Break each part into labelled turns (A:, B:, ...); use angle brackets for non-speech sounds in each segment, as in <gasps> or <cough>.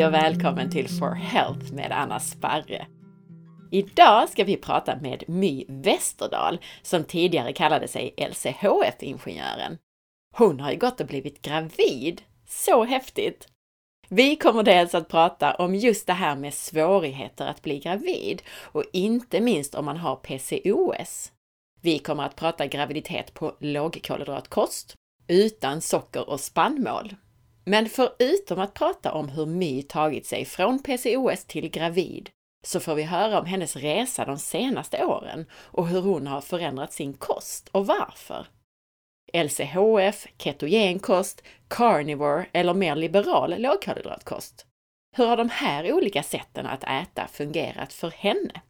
A: Hej och välkommen till For Health med Anna Sparre. Idag ska vi prata med My Westerdahl som tidigare kallade sig LCHF-ingenjören. Hon har ju gått och blivit gravid. Så häftigt! Vi kommer dels att prata om just det här med svårigheter att bli gravid och inte minst om man har PCOS. Vi kommer att prata graviditet på lågkolhydratkost, utan socker och spannmål. Men förutom att prata om hur My tagit sig från PCOS till gravid, så får vi höra om hennes resa de senaste åren och hur hon har förändrat sin kost och varför. LCHF, ketogenkost, carnivore eller mer liberal lågkolhydratkost. Hur har de här olika sätten att äta fungerat för henne?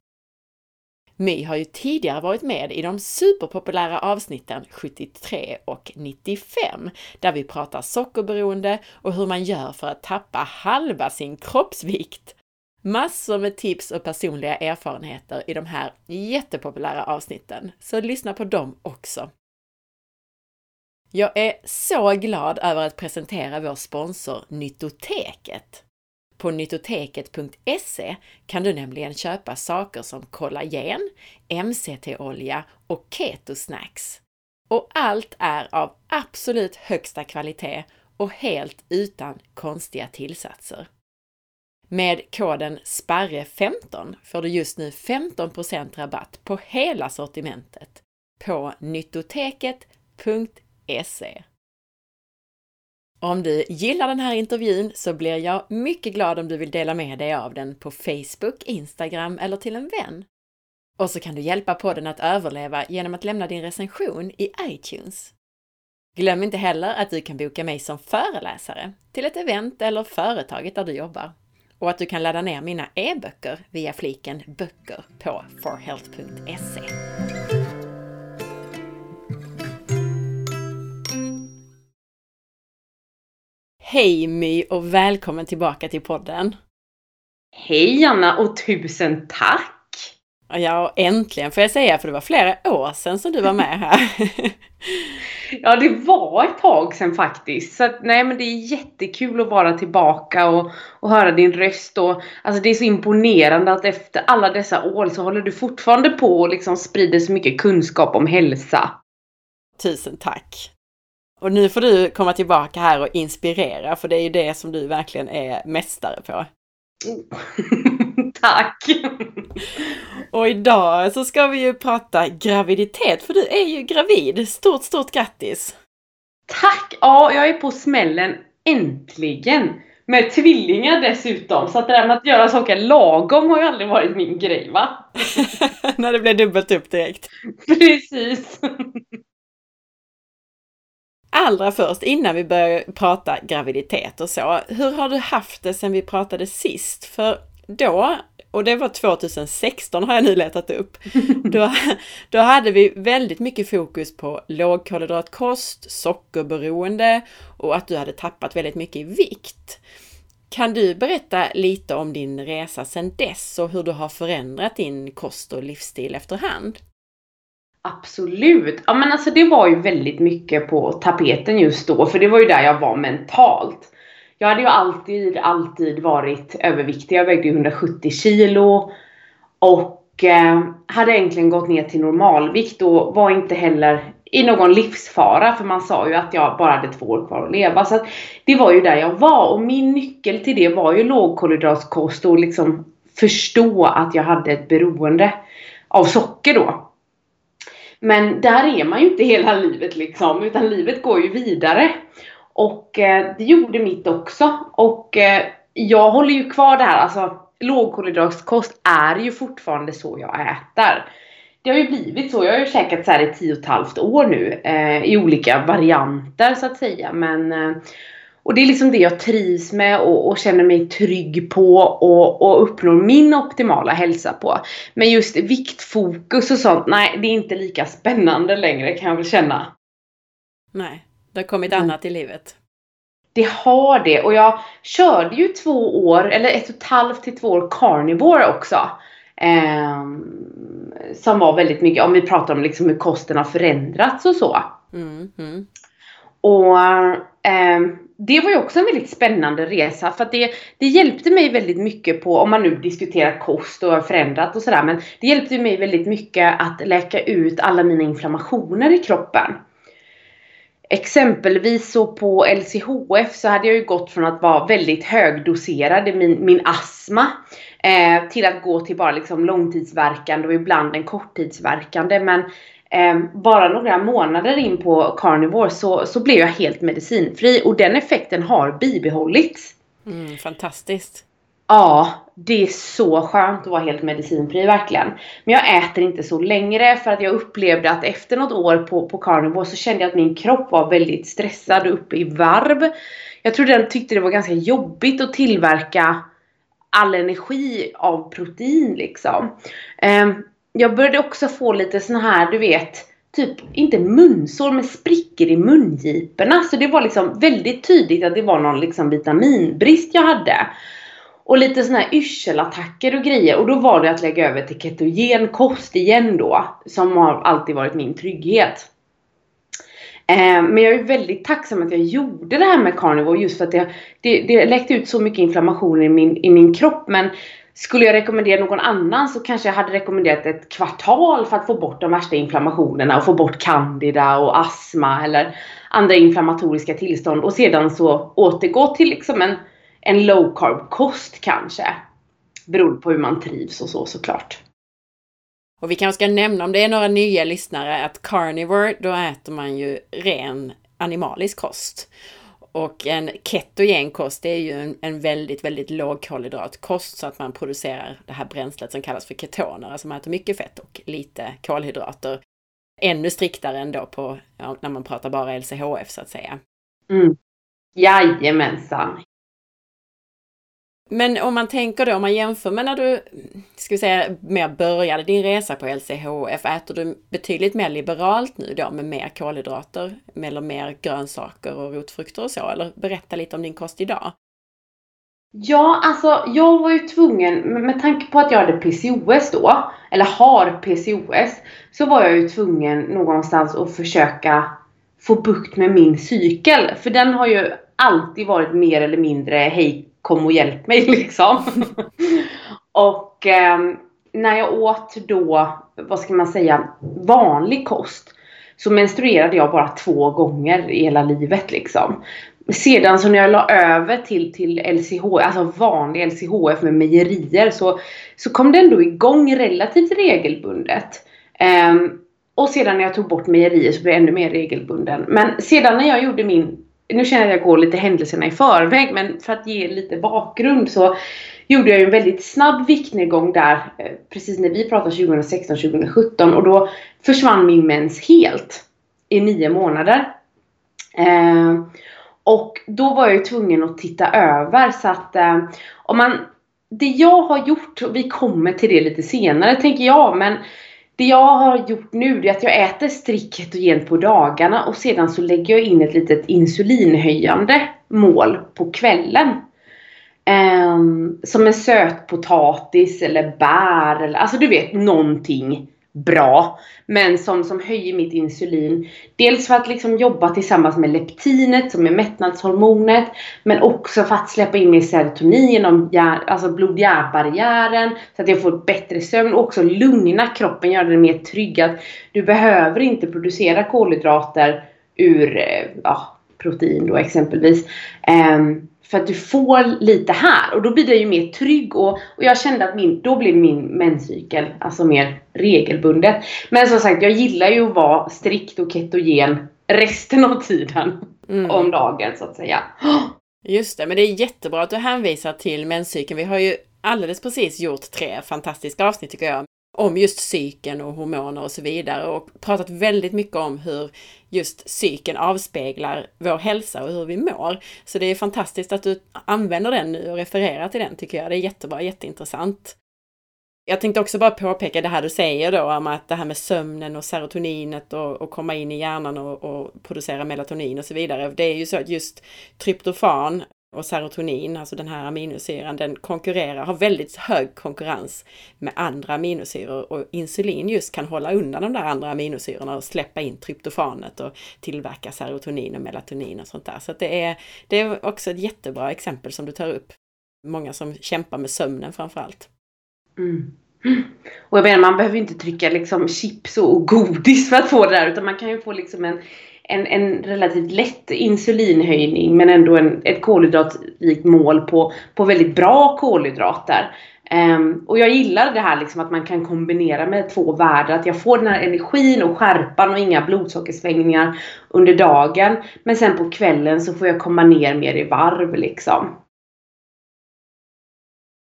A: My har ju tidigare varit med i de superpopulära avsnitten 73 och 95, där vi pratar sockerberoende och hur man gör för att tappa halva sin kroppsvikt. Massor med tips och personliga erfarenheter i de här jättepopulära avsnitten, så lyssna på dem också. Jag är så glad över att presentera vår sponsor Nyttoteket. På nyttoteket.se kan du nämligen köpa saker som kollagen, MCT-olja och ketosnacks. Och allt är av absolut högsta kvalitet och helt utan konstiga tillsatser. Med koden SPARRE15 får du just nu 15% rabatt på hela sortimentet på nyttoteket.se. Om du gillar den här intervjun så blir jag mycket glad om du vill dela med dig av den på Facebook, Instagram eller till en vän. Och så kan du hjälpa podden att överleva genom att lämna din recension i iTunes. Glöm inte heller att du kan boka mig som föreläsare till ett event eller företaget där du jobbar och att du kan ladda ner mina e-böcker via fliken Böcker på forhealth.se. Hej My och välkommen tillbaka till podden!
B: Hej Anna och tusen tack!
A: Ja, äntligen får jag säga, för det var flera år sedan som du var med här. <laughs>
B: ja, det var ett tag sedan faktiskt. Så att, nej, men det är jättekul att vara tillbaka och, och höra din röst. Och, alltså, det är så imponerande att efter alla dessa år så håller du fortfarande på och liksom sprider så mycket kunskap om hälsa.
A: Tusen tack! Och nu får du komma tillbaka här och inspirera, för det är ju det som du verkligen är mästare på. <laughs>
B: Tack!
A: Och idag så ska vi ju prata graviditet, för du är ju gravid. Stort, stort grattis!
B: Tack! Ja, jag är på smällen. Äntligen! Med tvillingar dessutom. Så att det där med att göra saker lagom har ju aldrig varit min grej va? <laughs>
A: När det blev dubbelt upp direkt.
B: Precis!
A: Allra först, innan vi börjar prata graviditet och så, hur har du haft det sedan vi pratade sist? För då, och det var 2016 har jag nu letat upp, <laughs> då, då hade vi väldigt mycket fokus på lågkolhydratkost, sockerberoende och att du hade tappat väldigt mycket i vikt. Kan du berätta lite om din resa sedan dess och hur du har förändrat din kost och livsstil efterhand?
B: Absolut! Ja men alltså det var ju väldigt mycket på tapeten just då, för det var ju där jag var mentalt. Jag hade ju alltid, alltid varit överviktig. Jag vägde 170 kilo och eh, hade egentligen gått ner till normalvikt och var inte heller i någon livsfara för man sa ju att jag bara hade två år kvar att leva. Så att det var ju där jag var och min nyckel till det var ju lågkolhydratkost och liksom förstå att jag hade ett beroende av socker då. Men där är man ju inte hela livet liksom, utan livet går ju vidare. Och eh, det gjorde mitt också. Och eh, jag håller ju kvar det här, alltså lågkolhydratkost är ju fortfarande så jag äter. Det har ju blivit så. Jag har ju käkat så här i tio och ett halvt år nu eh, i olika varianter så att säga. Men eh, och det är liksom det jag trivs med och, och känner mig trygg på och, och, uppnår min optimala hälsa på. Men just viktfokus och sånt, nej det är inte lika spännande längre kan jag väl känna.
A: Nej, det har kommit mm. annat i livet.
B: Det har det och jag körde ju två år, eller ett och ett halvt till två år carnivore också. Eh, som var väldigt mycket, om vi pratar om liksom hur kosten har förändrats och så. Mm, mm. Och eh, det var ju också en väldigt spännande resa för att det, det hjälpte mig väldigt mycket på, om man nu diskuterar kost och har förändrat och sådär, men det hjälpte mig väldigt mycket att läka ut alla mina inflammationer i kroppen. Exempelvis så på LCHF så hade jag ju gått från att vara väldigt högdoserad i min, min astma eh, till att gå till bara liksom långtidsverkande och ibland en korttidsverkande. Men bara några månader in på Carnivore så, så blev jag helt medicinfri och den effekten har bibehållits.
A: Mm, fantastiskt.
B: Ja, det är så skönt att vara helt medicinfri verkligen. Men jag äter inte så längre för att jag upplevde att efter något år på, på carnivore så kände jag att min kropp var väldigt stressad och uppe i varv. Jag tror den tyckte det var ganska jobbigt att tillverka all energi av protein liksom. Jag började också få lite såna här, du vet, typ, inte munsår, men sprickor i mungiporna. Så det var liksom väldigt tydligt att det var någon liksom vitaminbrist jag hade. Och lite såna här yrselattacker och grejer. Och då var det att lägga över till ketogen kost igen då. Som har alltid varit min trygghet. Eh, men jag är väldigt tacksam att jag gjorde det här med carnivore just för att det, det, det läckte ut så mycket inflammation i min, i min kropp. Men skulle jag rekommendera någon annan så kanske jag hade rekommenderat ett kvartal för att få bort de värsta inflammationerna och få bort candida och astma eller andra inflammatoriska tillstånd och sedan så återgå till liksom en en low carb kost kanske. Beroende på hur man trivs och så såklart.
A: Och vi kanske ska nämna om det är några nya lyssnare att carnivore, då äter man ju ren animalisk kost. Och en ketogen kost, det är ju en, en väldigt, väldigt lågkolhydratkost så att man producerar det här bränslet som kallas för ketoner, alltså man äter mycket fett och lite kolhydrater. Ännu striktare än då på, ja, när man pratar bara LCHF så att säga.
B: Mm. Jajamensan,
A: men om man tänker då, om man jämför med när du, ska vi säga, mer började din resa på LCHF, äter du betydligt mer liberalt nu då med mer kolhydrater, eller mer grönsaker och rotfrukter och så? Eller berätta lite om din kost idag.
B: Ja, alltså jag var ju tvungen, med tanke på att jag hade PCOS då, eller har PCOS, så var jag ju tvungen någonstans att försöka få bukt med min cykel. För den har ju alltid varit mer eller mindre hej kom och hjälp mig <laughs> liksom. och eh, när jag åt då, vad ska man säga, vanlig kost så menstruerade jag bara två gånger i hela livet liksom. Sedan så när jag la över till, till LCH, alltså vanlig LCHF med mejerier så, så kom det ändå igång relativt regelbundet. Um, och sedan när jag tog bort mejerier så blev jag ännu mer regelbunden. Men sedan när jag gjorde min nu känner jag att jag går lite händelserna i förväg men för att ge lite bakgrund så gjorde jag en väldigt snabb viktnedgång där eh, precis när vi pratade 2016-2017 och då försvann min mens helt i nio månader. Eh, och då var jag ju tvungen att titta över så att eh, om man det jag har gjort, och vi kommer till det lite senare tänker jag, men det jag har gjort nu är att jag äter strikt ketogent på dagarna och sedan så lägger jag in ett litet insulinhöjande mål på kvällen. Um, som en sötpotatis eller bär eller alltså du vet någonting bra. Men som, som höjer mitt insulin. Dels för att liksom jobba tillsammans med leptinet som är mättnadshormonet. Men också för att släppa in mer serotonin genom alltså blod-hjärtbarriären. Så att jag får bättre sömn och också lugna kroppen, göra den mer trygg. Att du behöver inte producera kolhydrater ur eh, ja, protein då exempelvis. Um, för att du får lite här och då blir det ju mer trygg och, och jag kände att min, då blev min menscykel alltså mer regelbundet. Men som sagt, jag gillar ju att vara strikt och ketogen resten av tiden. Mm. Om dagen så att säga. <gasps>
A: Just det, men det är jättebra att du hänvisar till menscykeln. Vi har ju alldeles precis gjort tre fantastiska avsnitt tycker jag om just psyken och hormoner och så vidare och pratat väldigt mycket om hur just psyken avspeglar vår hälsa och hur vi mår. Så det är fantastiskt att du använder den nu och refererar till den tycker jag. Det är jättebra, jätteintressant. Jag tänkte också bara påpeka det här du säger då om att det här med sömnen och serotoninet och, och komma in i hjärnan och, och producera melatonin och så vidare. Det är ju så att just tryptofan och serotonin, alltså den här aminosyran, den konkurrerar, har väldigt hög konkurrens med andra aminosyror och insulin just kan hålla undan de där andra aminosyrorna och släppa in tryptofanet och tillverka serotonin och melatonin och sånt där. Så det, är, det är också ett jättebra exempel som du tar upp. Många som kämpar med sömnen framför allt.
B: Mm. Och jag menar, man behöver inte trycka liksom chips och godis för att få det där utan man kan ju få liksom en en, en relativt lätt insulinhöjning men ändå en, ett kolhydratrikt mål på, på väldigt bra kolhydrater. Um, och jag gillar det här liksom att man kan kombinera med två världar. Att jag får den här energin och skärpan och inga blodsockersvängningar under dagen. Men sen på kvällen så får jag komma ner mer i varv liksom.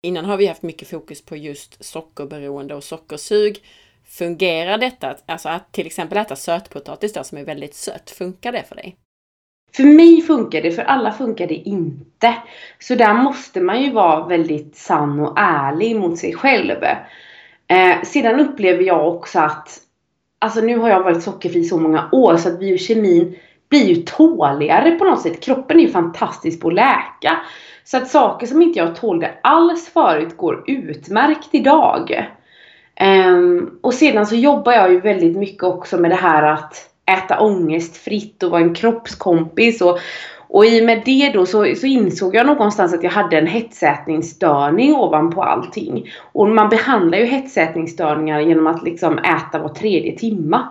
A: Innan har vi haft mycket fokus på just sockerberoende och sockersug. Fungerar detta, alltså att till exempel äta sötpotatis då som är väldigt sött, funkar det för dig?
B: För mig funkar det, för alla funkar det inte. Så där måste man ju vara väldigt sann och ärlig mot sig själv. Eh, sedan upplever jag också att, alltså nu har jag varit sockerfri så många år så att biokemin blir ju tåligare på något sätt. Kroppen är ju fantastisk på att läka. Så att saker som inte jag tålde alls förut går utmärkt idag. Um, och sedan så jobbar jag ju väldigt mycket också med det här att äta ångestfritt och vara en kroppskompis. Och, och i och med det då så, så insåg jag någonstans att jag hade en hetsätningsstörning ovanpå allting. Och man behandlar ju hetsätningsstörningar genom att liksom äta var tredje timma.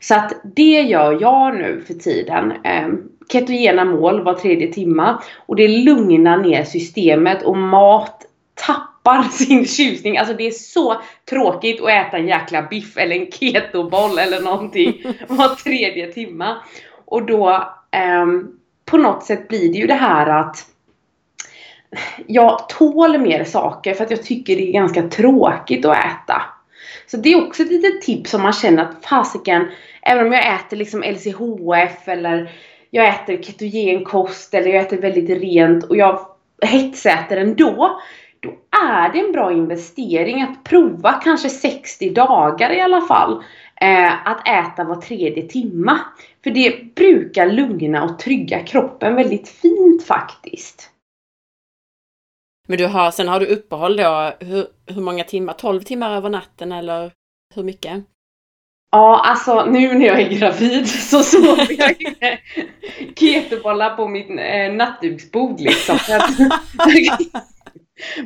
B: Så att det gör jag nu för tiden. Um, ketogena mål var tredje timma. Och det lugnar ner systemet och mat tappar <laughs> sin tjusning. Alltså det är så tråkigt att äta en jäkla biff eller en ketoboll eller någonting <laughs> var tredje timma. Och då eh, på något sätt blir det ju det här att jag tål mer saker för att jag tycker det är ganska tråkigt att äta. Så det är också ett litet tips om man känner att fasiken, även om jag äter liksom LCHF eller jag äter ketogen kost eller jag äter väldigt rent och jag hetsäter ändå då är det en bra investering att prova kanske 60 dagar i alla fall eh, att äta var tredje timma. För det brukar lugna och trygga kroppen väldigt fint faktiskt.
A: Men du har, sen har du uppehåll då, hur, hur många timmar? 12 timmar över natten eller hur mycket?
B: Ja, alltså nu när jag är gravid så sover jag ketobollar på mitt eh, nattduksbord liksom. <laughs>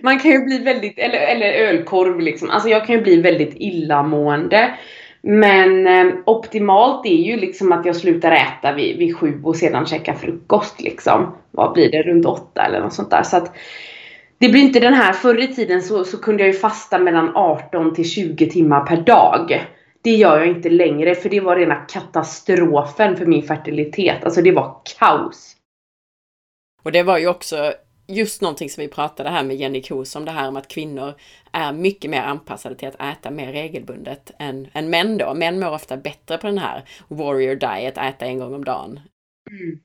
B: Man kan ju bli väldigt, eller, eller ölkorv liksom. Alltså jag kan ju bli väldigt illamående. Men eh, optimalt är ju liksom att jag slutar äta vid, vid sju och sedan käkar frukost liksom. Vad blir det? Runt åtta eller något sånt där. Så att det blir inte den här, förr i tiden så, så kunde jag ju fasta mellan 18 till 20 timmar per dag. Det gör jag inte längre för det var rena katastrofen för min fertilitet. Alltså det var kaos.
A: Och det var ju också just någonting som vi pratade här med Jenny Kos om det här om att kvinnor är mycket mer anpassade till att äta mer regelbundet än, än män då. Män mår ofta bättre på den här warrior diet, äta en gång om dagen. Mm.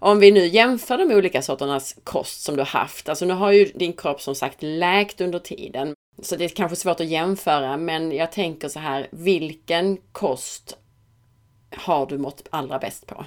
A: Om vi nu jämför de olika sorternas kost som du har haft, alltså nu har ju din kropp som sagt läkt under tiden, så det är kanske svårt att jämföra, men jag tänker så här, vilken kost har du mått allra bäst på?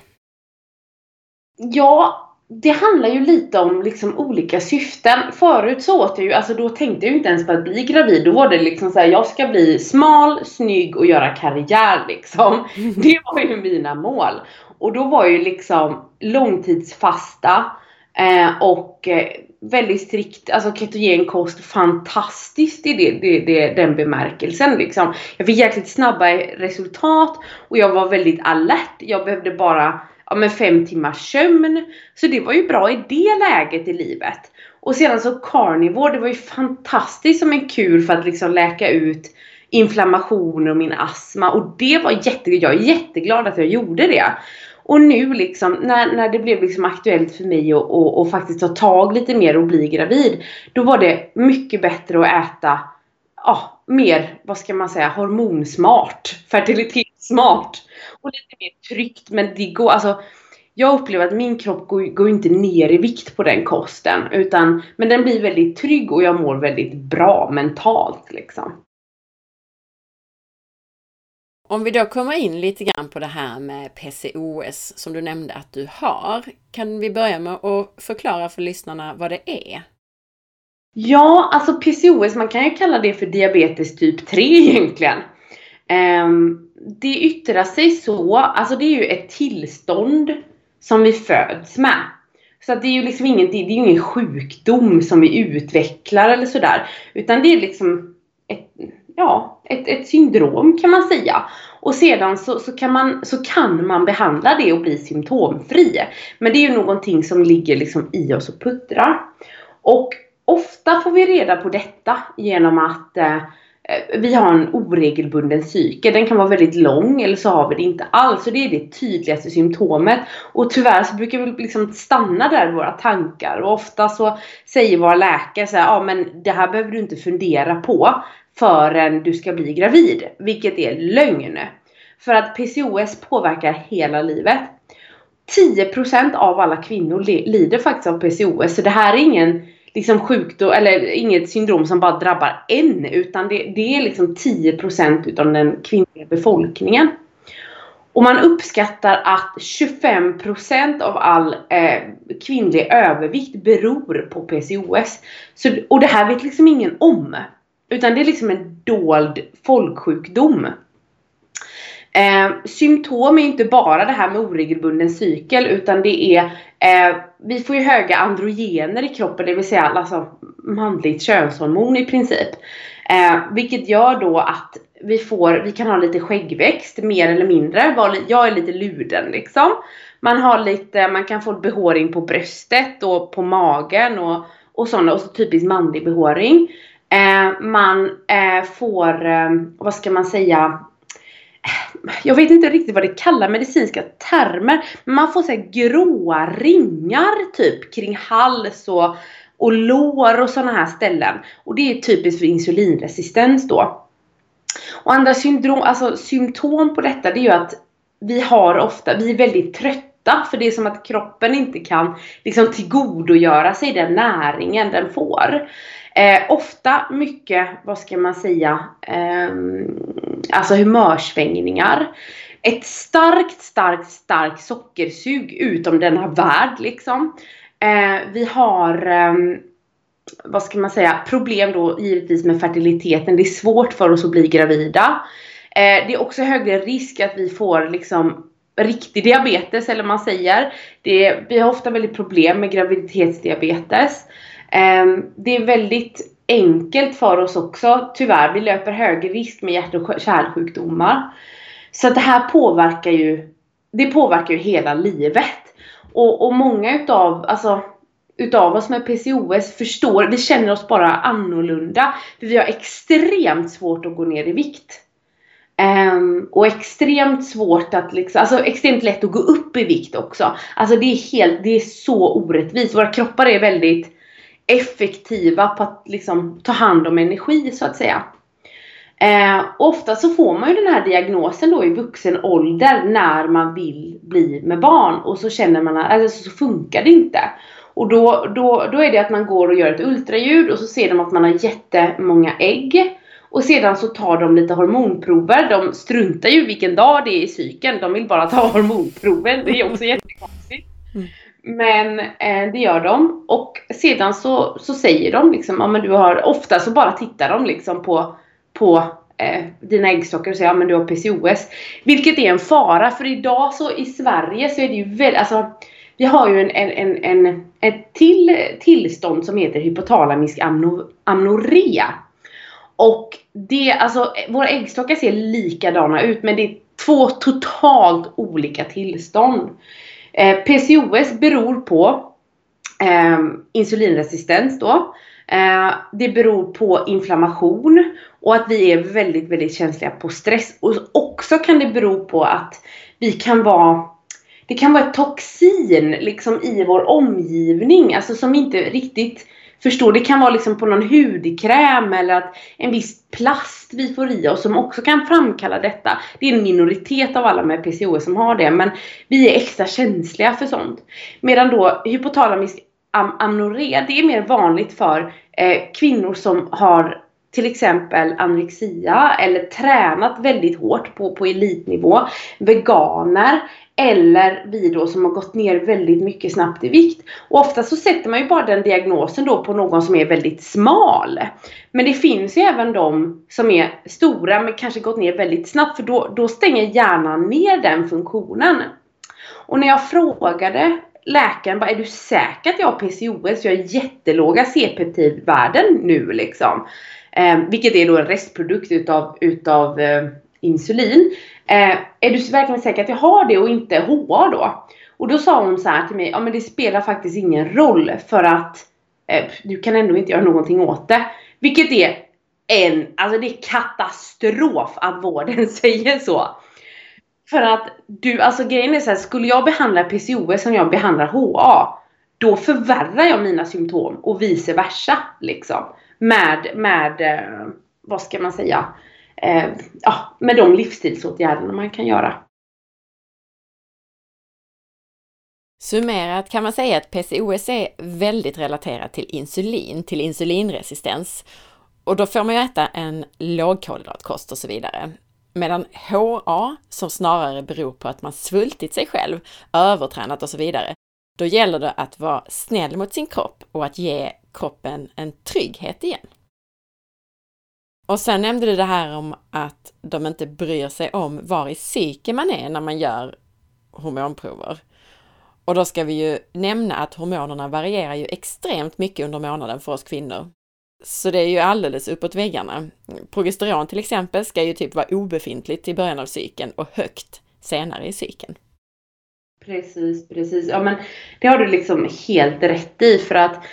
B: Ja, det handlar ju lite om liksom olika syften. Förut så åt jag ju, alltså då tänkte jag ju inte ens på att bli gravid. Då var det liksom såhär, jag ska bli smal, snygg och göra karriär liksom. <laughs> Det var ju mina mål. Och då var ju liksom långtidsfasta eh, och eh, väldigt strikt, alltså ketogen kost fantastiskt i det, det, det, den bemärkelsen liksom. Jag fick jäkligt snabba resultat och jag var väldigt alert. Jag behövde bara ja, men fem timmars sömn. Så det var ju bra i det läget i livet. Och sedan så carnivore, det var ju fantastiskt som en kur för att liksom läka ut inflammationer och min astma. Och det var jätte, jag är jätteglad att jag gjorde det. Och nu liksom när, när det blev liksom aktuellt för mig att och, och faktiskt ta tag lite mer och bli gravid. Då var det mycket bättre att äta ja, mer, vad ska man säga, hormonsmart. fertilitet. Fertilitetssmart. Och lite mer tryggt. Men det går, alltså jag upplever att min kropp går, går inte ner i vikt på den kosten. Utan, men den blir väldigt trygg och jag mår väldigt bra mentalt liksom.
A: Om vi då kommer in lite grann på det här med PCOS som du nämnde att du har. Kan vi börja med att förklara för lyssnarna vad det är?
B: Ja, alltså PCOS, man kan ju kalla det för diabetes typ 3 egentligen. Um, det yttrar sig så, alltså det är ju ett tillstånd som vi föds med. Så att det är ju liksom ingen, det är ingen sjukdom som vi utvecklar eller sådär. Utan det är liksom ett, ja, ett, ett syndrom kan man säga. Och sedan så, så, kan man, så kan man behandla det och bli symptomfri. Men det är ju någonting som ligger liksom i oss och puttrar. Och ofta får vi reda på detta genom att eh, vi har en oregelbunden cykel. Den kan vara väldigt lång eller så har vi det inte alls. Och det är det tydligaste symptomet. Och tyvärr så brukar vi liksom stanna där i våra tankar. Och ofta så säger våra läkare så här, ja men det här behöver du inte fundera på förrän du ska bli gravid. Vilket är lögn. För att PCOS påverkar hela livet. 10% av alla kvinnor lider faktiskt av PCOS. Så det här är ingen liksom sjukdom, eller inget syndrom som bara drabbar en. Utan det, det är liksom 10% utav den kvinnliga befolkningen. Och man uppskattar att 25% av all eh, kvinnlig övervikt beror på PCOS. Så, och det här vet liksom ingen om. Utan det är liksom en dold folksjukdom. Eh, symptom är inte bara det här med oregelbunden cykel utan det är eh, Vi får ju höga androgener i kroppen, det vill säga alltså manligt könshormon i princip. Eh, vilket gör då att vi får, vi kan ha lite skäggväxt mer eller mindre. Jag är lite luden liksom. Man har lite, man kan få behåring på bröstet och på magen och, och sådana och så typiskt manlig behåring. Eh, man eh, får, eh, vad ska man säga, jag vet inte riktigt vad det kallar medicinska termer. Men man får så gråa ringar typ kring hals och, och lår och sådana här ställen. Och det är typiskt för insulinresistens då. Och andra syndrom, alltså symptom på detta det är ju att vi har ofta, vi är väldigt trötta för det är som att kroppen inte kan liksom tillgodogöra sig den näringen den får. Eh, ofta mycket, vad ska man säga, eh, alltså humörsvängningar. Ett starkt, starkt, starkt sockersug utom denna värld liksom. Eh, vi har eh, vad ska man säga, problem då givetvis med fertiliteten. Det är svårt för oss att bli gravida. Eh, det är också högre risk att vi får liksom riktig diabetes eller man säger. Det, vi har ofta väldigt problem med graviditetsdiabetes. Ehm, det är väldigt enkelt för oss också, tyvärr. Vi löper högre risk med hjärt och kärlsjukdomar. Så det här påverkar ju, det påverkar ju hela livet. Och, och många utav, alltså, utav oss med PCOS förstår, vi känner oss bara annorlunda. För vi har extremt svårt att gå ner i vikt. Um, och extremt svårt att liksom, alltså extremt lätt att gå upp i vikt också. Alltså det är helt, det är så orättvist. Våra kroppar är väldigt effektiva på att liksom ta hand om energi så att säga. Eh, ofta så får man ju den här diagnosen då i vuxen ålder när man vill bli med barn och så känner man att alltså, så funkar det inte. Och då, då, då är det att man går och gör ett ultraljud och så ser de att man har jättemånga ägg. Och sedan så tar de lite hormonprover. De struntar ju vilken dag det är i cykeln. De vill bara ta hormonprover. Det är också jättekonstigt. Mm. Men eh, det gör de. Och sedan så, så säger de liksom, ja men du har, ofta så bara tittar de liksom på, på eh, dina äggstockar och säger, ja men du har PCOS. Vilket är en fara, för idag så i Sverige så är det ju väldigt, alltså vi har ju en, en, en, en ett till tillstånd som heter hypotalamisk amnorea. Och det, alltså våra äggstockar ser likadana ut men det är två totalt olika tillstånd. Eh, PCOS beror på eh, insulinresistens då. Eh, det beror på inflammation och att vi är väldigt, väldigt känsliga på stress. Och också kan det bero på att vi kan vara det kan vara ett toxin liksom i vår omgivning, alltså som inte riktigt förstår. Det kan vara liksom på någon hudkräm eller att en viss plast vi får i oss som också kan framkalla detta. Det är en minoritet av alla med PCOS som har det men vi är extra känsliga för sånt. Medan då hypotalamisk am amnoré, det är mer vanligt för eh, kvinnor som har till exempel anorexia eller tränat väldigt hårt på, på elitnivå, veganer eller vi då som har gått ner väldigt mycket snabbt i vikt. Och ofta så sätter man ju bara den diagnosen då på någon som är väldigt smal. Men det finns ju även de som är stora men kanske gått ner väldigt snabbt för då, då stänger hjärnan ner den funktionen. Och när jag frågade läkaren bara, är du säker att jag har PCOS? Jag har jättelåga C-peptidvärden nu liksom. Eh, vilket är då en restprodukt utav, utav eh, insulin. Eh, är du verkligen säker att jag har det och inte HA då? Och då sa hon så här till mig, ja men det spelar faktiskt ingen roll för att eh, du kan ändå inte göra någonting åt det. Vilket är en, alltså det är katastrof att vården <laughs> säger så. För att du, alltså grejen är så här, skulle jag behandla PCOS som jag behandlar HA, då förvärrar jag mina symptom och vice versa liksom. Med, med, eh, vad ska man säga, eh, ja, med de livsstilsåtgärderna man kan göra.
A: Summerat kan man säga att PCOS är väldigt relaterat till insulin, till insulinresistens. Och då får man ju äta en lågkolhydratkost och så vidare. Medan HA, som snarare beror på att man svultit sig själv, övertränat och så vidare, då gäller det att vara snäll mot sin kropp och att ge kroppen en trygghet igen. Och sen nämnde du det här om att de inte bryr sig om var i cykeln man är när man gör hormonprover. Och då ska vi ju nämna att hormonerna varierar ju extremt mycket under månaden för oss kvinnor. Så det är ju alldeles uppåt väggarna. Progesteron till exempel ska ju typ vara obefintligt i början av cykeln och högt senare i cykeln.
B: Precis, precis. Ja men det har du liksom helt rätt i för att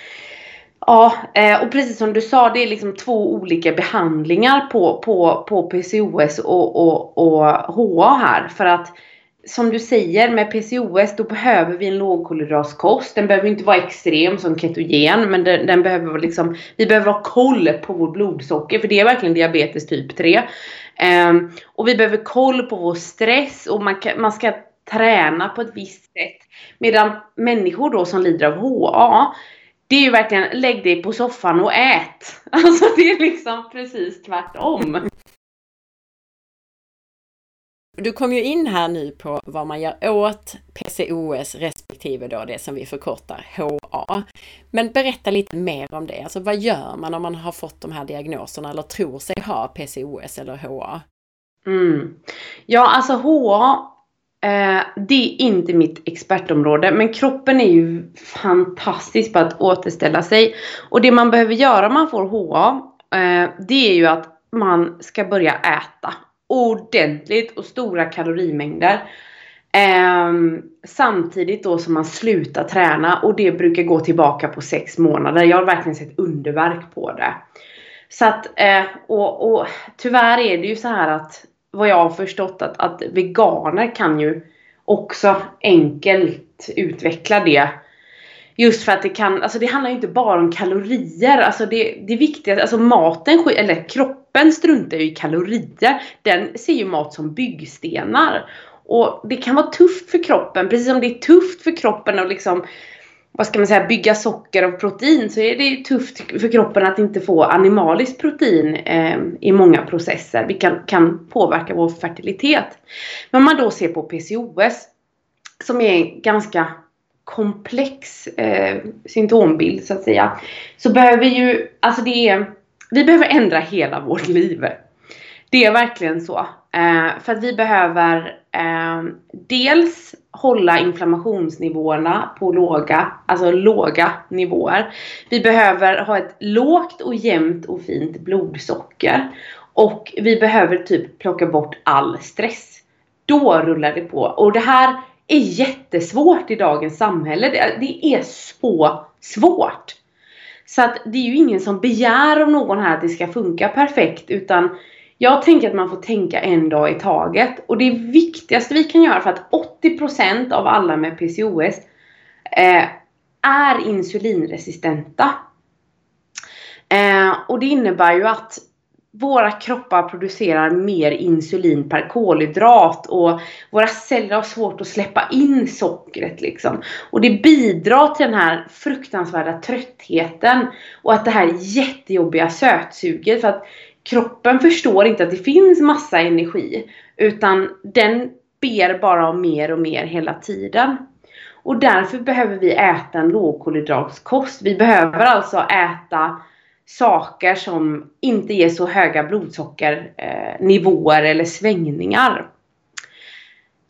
B: Ja, eh, och precis som du sa, det är liksom två olika behandlingar på, på, på PCOS och, och, och HA här. För att som du säger med PCOS då behöver vi en lågkolhydratskost. Den behöver inte vara extrem som ketogen men den, den behöver liksom, vi behöver ha koll på vårt blodsocker för det är verkligen diabetes typ 3. Um, ehm, och vi behöver koll på vår stress och man, kan, man ska träna på ett visst sätt. Medan människor då som lider av HA det är ju verkligen lägg dig på soffan och ät. <laughs> Alltså det är liksom precis tvärtom.
A: Du kom ju in här nu på vad man gör åt PCOS respektive då det som vi förkortar HA. Men berätta lite mer om det. Alltså vad gör man om man har fått de här diagnoserna eller tror sig ha PCOS eller HA?
B: Mm. Ja, alltså HA Eh, det är inte mitt expertområde men kroppen är ju fantastisk på att återställa sig. Och det man behöver göra om man får HA eh, det är ju att man ska börja äta ordentligt och stora kalorimängder. Eh, samtidigt då som man slutar träna och det brukar gå tillbaka på sex månader. Jag har verkligen sett underverk på det. Så att, eh, och, och tyvärr är det ju så här att vad jag har förstått att, att veganer kan ju också enkelt utveckla det. Just för att det kan, alltså det handlar ju inte bara om kalorier. Alltså det, det viktiga, alltså maten, eller kroppen struntar ju i kalorier. Den ser ju mat som byggstenar. Och det kan vara tufft för kroppen, precis som det är tufft för kroppen att liksom vad ska man säga, bygga socker av protein så är det tufft för kroppen att inte få animaliskt protein eh, i många processer, vilket kan, kan påverka vår fertilitet. Men om man då ser på PCOS, som är en ganska komplex eh, symptombild så att säga, så behöver vi ju, alltså det är, vi behöver ändra hela vårt liv. Det är verkligen så. Eh, för att vi behöver eh, dels hålla inflammationsnivåerna på låga, alltså låga nivåer. Vi behöver ha ett lågt och jämnt och fint blodsocker. Och vi behöver typ plocka bort all stress. Då rullar det på. Och det här är jättesvårt i dagens samhälle. Det, det är så svårt. Så att det är ju ingen som begär av någon här att det ska funka perfekt utan jag tänker att man får tänka en dag i taget. Och det viktigaste vi kan göra för att 80% av alla med PCOS eh, är insulinresistenta. Eh, och det innebär ju att våra kroppar producerar mer insulin per kolhydrat och våra celler har svårt att släppa in sockret liksom. Och det bidrar till den här fruktansvärda tröttheten och att det här jättejobbiga sötsuget för att kroppen förstår inte att det finns massa energi utan den ber bara om mer och mer hela tiden. Och därför behöver vi äta en lågkolhydratskost. Vi behöver alltså äta saker som inte ger så höga blodsockernivåer eller svängningar.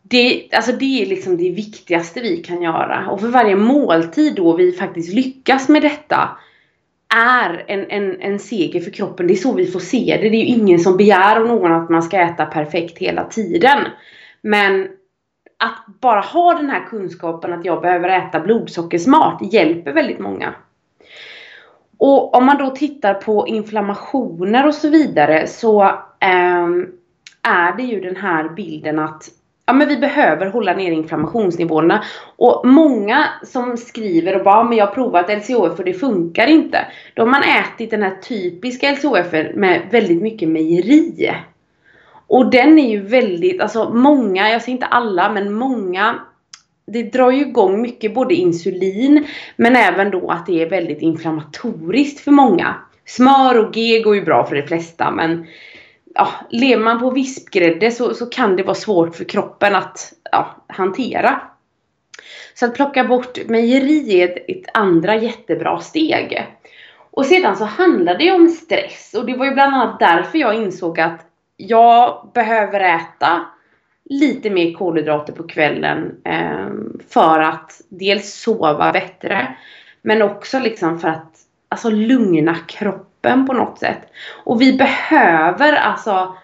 B: Det, alltså det är liksom det viktigaste vi kan göra. Och för varje måltid då vi faktiskt lyckas med detta är en, en, en seger för kroppen. Det är så vi får se det. Det är ju ingen som begär av någon att man ska äta perfekt hela tiden. Men att bara ha den här kunskapen att jag behöver äta blodsockersmart hjälper väldigt många. Och om man då tittar på inflammationer och så vidare så eh, är det ju den här bilden att ja, men vi behöver hålla ner inflammationsnivåerna. Och många som skriver och bara men jag har provat LCHF och det funkar inte. Då har man ätit den här typiska LCHF med väldigt mycket mejeri. Och den är ju väldigt, alltså många, jag säger inte alla, men många det drar ju igång mycket både insulin men även då att det är väldigt inflammatoriskt för många. Smör och G går ju bra för de flesta men ja, lever man på vispgrädde så, så kan det vara svårt för kroppen att ja, hantera. Så att plocka bort mejeri är ett, ett andra jättebra steg. Och sedan så handlar det om stress och det var ju bland annat därför jag insåg att jag behöver äta lite mer kolhydrater på kvällen eh, för att dels sova bättre men också liksom för att alltså lugna kroppen på något sätt. Och vi behöver alltså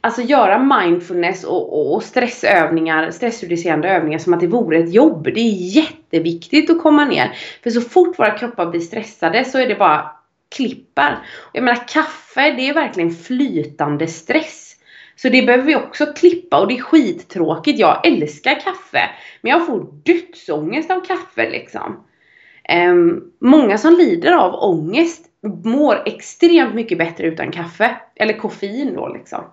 B: Alltså göra mindfulness och, och stressövningar, stressreducerande övningar som att det vore ett jobb. Det är jätteviktigt att komma ner. För så fort våra kroppar blir stressade så är det bara klippar. Jag menar kaffe, det är verkligen flytande stress. Så det behöver vi också klippa och det är skittråkigt. Jag älskar kaffe. Men jag får dödsångest av kaffe liksom. Um, många som lider av ångest mår extremt mycket bättre utan kaffe. Eller koffein då liksom.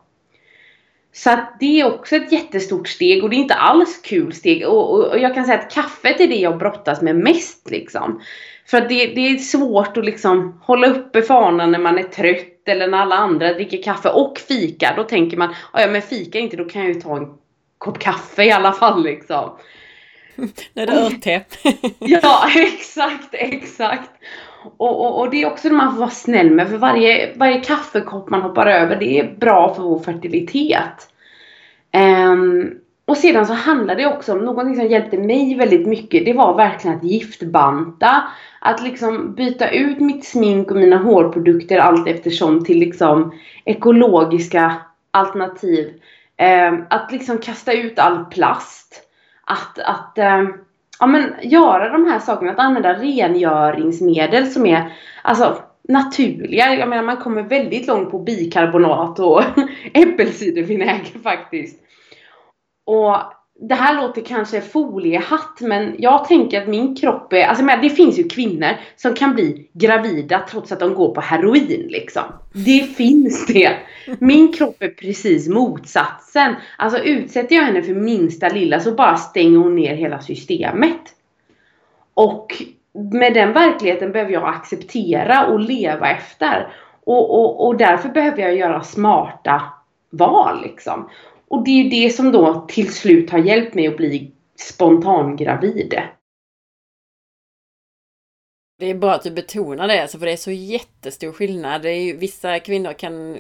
B: Så att det är också ett jättestort steg och det är inte alls kul steg. Och, och, och jag kan säga att kaffet är det jag brottas med mest liksom. För att det, det är svårt att liksom hålla uppe fanan när man är trött eller när alla andra dricker kaffe och fika. Då tänker man, ja men fika inte, då kan jag ju ta en kopp kaffe i alla fall liksom. <laughs>
A: När det är örtte. <laughs>
B: ja, exakt, exakt. Och, och, och, det är också det man får vara snäll med. För varje, varje kaffekopp man hoppar över, det är bra för vår fertilitet. Um, och sedan så handlar det också om någonting som hjälpte mig väldigt mycket. Det var verkligen att giftbanta. Att liksom byta ut mitt smink och mina hårprodukter allt eftersom till liksom ekologiska alternativ. Um, att liksom kasta ut all plast. Att, att um, ja, men göra de här sakerna. Att använda rengöringsmedel som är alltså, naturliga. Jag menar man kommer väldigt långt på bikarbonat och <laughs> äppelcidervinäger faktiskt. Och det här låter kanske foliehatt men jag tänker att min kropp är, alltså det finns ju kvinnor som kan bli gravida trots att de går på heroin liksom. Det finns det. Min kropp är precis motsatsen. Alltså utsätter jag henne för minsta lilla så bara stänger hon ner hela systemet. Och med den verkligheten behöver jag acceptera och leva efter. Och, och, och därför behöver jag göra smarta val liksom. Och det är ju det som då till slut har hjälpt mig att bli spontangravid.
A: Det är bra att du betonar det, alltså för det är så jättestor skillnad. Det är ju, vissa kvinnor kan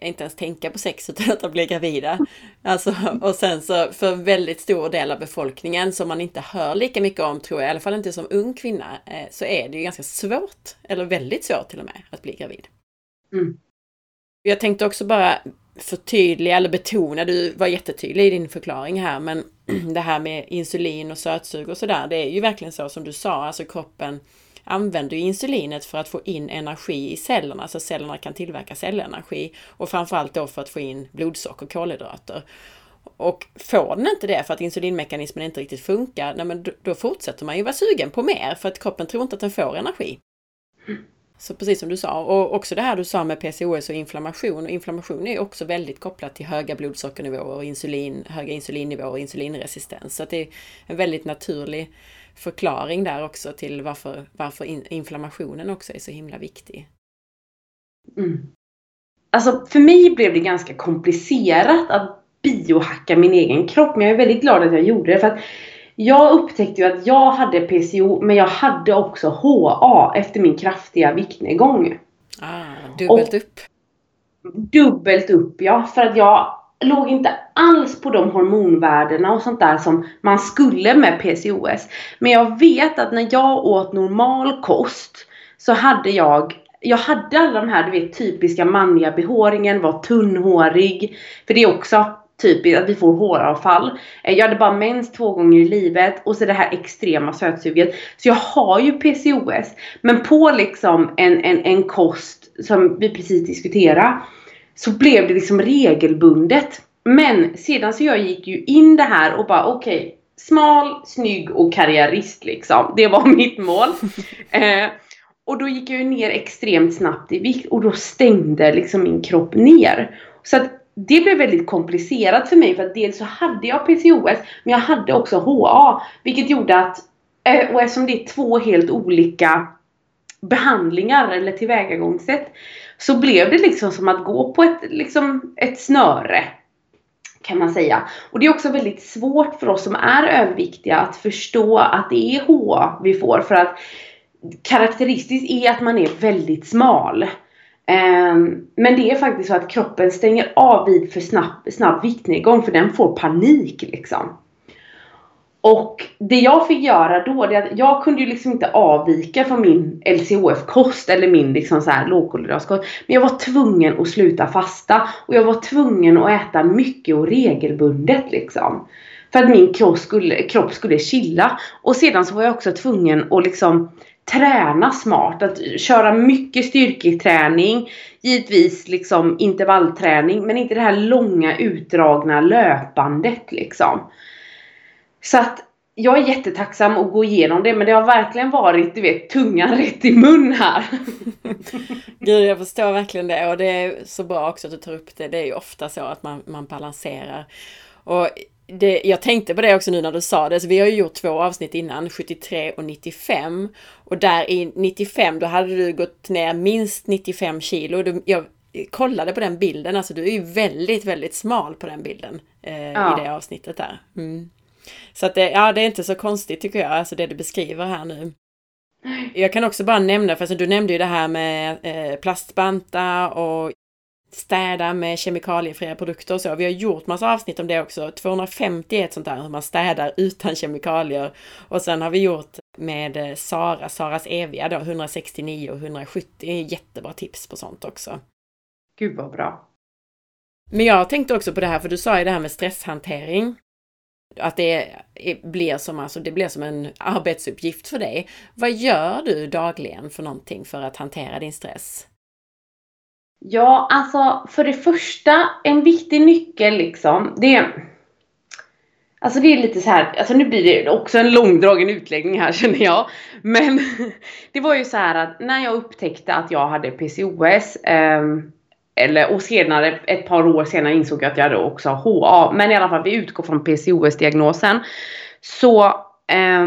A: inte ens tänka på sex utan att de blir gravida. Alltså, och sen så för en väldigt stor del av befolkningen som man inte hör lika mycket om, tror jag, i alla fall inte som ung kvinna, eh, så är det ju ganska svårt, eller väldigt svårt till och med, att bli gravid. Mm. Jag tänkte också bara förtydliga eller betona, du var jättetydlig i din förklaring här, men <clears throat> det här med insulin och sötsug och sådär, det är ju verkligen så som du sa, alltså kroppen använder ju insulinet för att få in energi i cellerna, så cellerna kan tillverka cellenergi och framförallt då för att få in blodsocker och kolhydrater. Och får den inte det för att insulinmekanismen inte riktigt funkar, nej men då fortsätter man ju vara sugen på mer för att kroppen tror inte att den får energi. Mm. Så precis som du sa, och också det här du sa med PCOS och inflammation. Och inflammation är också väldigt kopplat till höga blodsockernivåer och insulin, höga insulinnivåer och insulinresistens. Så det är en väldigt naturlig förklaring där också till varför, varför inflammationen också är så himla viktig.
B: Mm. Alltså för mig blev det ganska komplicerat att biohacka min egen kropp. Men jag är väldigt glad att jag gjorde det. för att jag upptäckte ju att jag hade PCO men jag hade också HA efter min kraftiga viktnedgång.
A: Ah, dubbelt och, upp.
B: Dubbelt upp ja. För att jag låg inte alls på de hormonvärdena och sånt där som man skulle med PCOS. Men jag vet att när jag åt normal kost så hade jag jag hade alla de här du vet typiska manliga behåringen, var tunnhårig. För det är också typiskt att vi får håravfall. Eh, jag hade bara mens två gånger i livet och så det här extrema sötsuget. Så jag har ju PCOS. Men på liksom en, en, en kost som vi precis diskuterade så blev det liksom regelbundet. Men sedan så jag gick ju in det här och bara okej, okay, smal, snygg och karriärist liksom. Det var <laughs> mitt mål. eh, och då gick jag ju ner extremt snabbt i vikt och då stängde liksom min kropp ner. Så att det blev väldigt komplicerat för mig för att dels så hade jag PCOS men jag hade också HA. Vilket gjorde att, eh, och eftersom det är två helt olika behandlingar eller tillvägagångssätt så blev det liksom som att gå på ett, liksom, ett snöre. Kan man säga. Och det är också väldigt svårt för oss som är överviktiga att förstå att det är HA vi får för att karaktäristiskt är att man är väldigt smal. Ehm, men det är faktiskt så att kroppen stänger av vid för snabb, snabb viktnedgång för den får panik liksom. Och det jag fick göra då, det att jag kunde ju liksom inte avvika från min LCHF-kost eller min liksom så här lågkolhydratkost. Men jag var tvungen att sluta fasta och jag var tvungen att äta mycket och regelbundet liksom. För att min kropp skulle, kropp skulle chilla. Och sedan så var jag också tvungen att liksom träna smart. Att köra mycket styrketräning. Givetvis liksom intervallträning. Men inte det här långa utdragna löpandet liksom. Så att jag är jättetacksam att gå igenom det men det har verkligen varit, du vet, tungan rätt i mun här. <laughs>
A: Gud, jag förstår verkligen det och det är så bra också att du tar upp det. Det är ju ofta så att man, man balanserar. Och det, jag tänkte på det också nu när du sa det, så vi har ju gjort två avsnitt innan, 73 och 95. Och där i 95, då hade du gått ner minst 95 kilo. Du, jag kollade på den bilden, alltså du är ju väldigt, väldigt smal på den bilden eh, ja. i det avsnittet där. Mm. Så att det, ja, det är inte så konstigt tycker jag, alltså det du beskriver här nu. Jag kan också bara nämna, för alltså, du nämnde ju det här med eh, plastbanta och städa med kemikaliefria produkter och så. Vi har gjort massa avsnitt om det också. 250 är ett sånt där hur man städar utan kemikalier. Och sen har vi gjort med eh, Sara, Saras eviga då, 169 och 170. Jättebra tips på sånt också.
B: Gud vad bra.
A: Men jag tänkte också på det här, för du sa ju det här med stresshantering. Att det blir som, alltså, det blir som en arbetsuppgift för dig. Vad gör du dagligen för någonting för att hantera din stress?
B: Ja, alltså för det första, en viktig nyckel liksom, det är Alltså det är lite så här, alltså nu blir det också en långdragen utläggning här <laughs> känner jag. Men <laughs> det var ju så här att när jag upptäckte att jag hade PCOS eh, eller, och senare, ett par år senare insåg jag att jag hade också HA. Men i alla fall, vi utgår från PCOS-diagnosen. Så eh,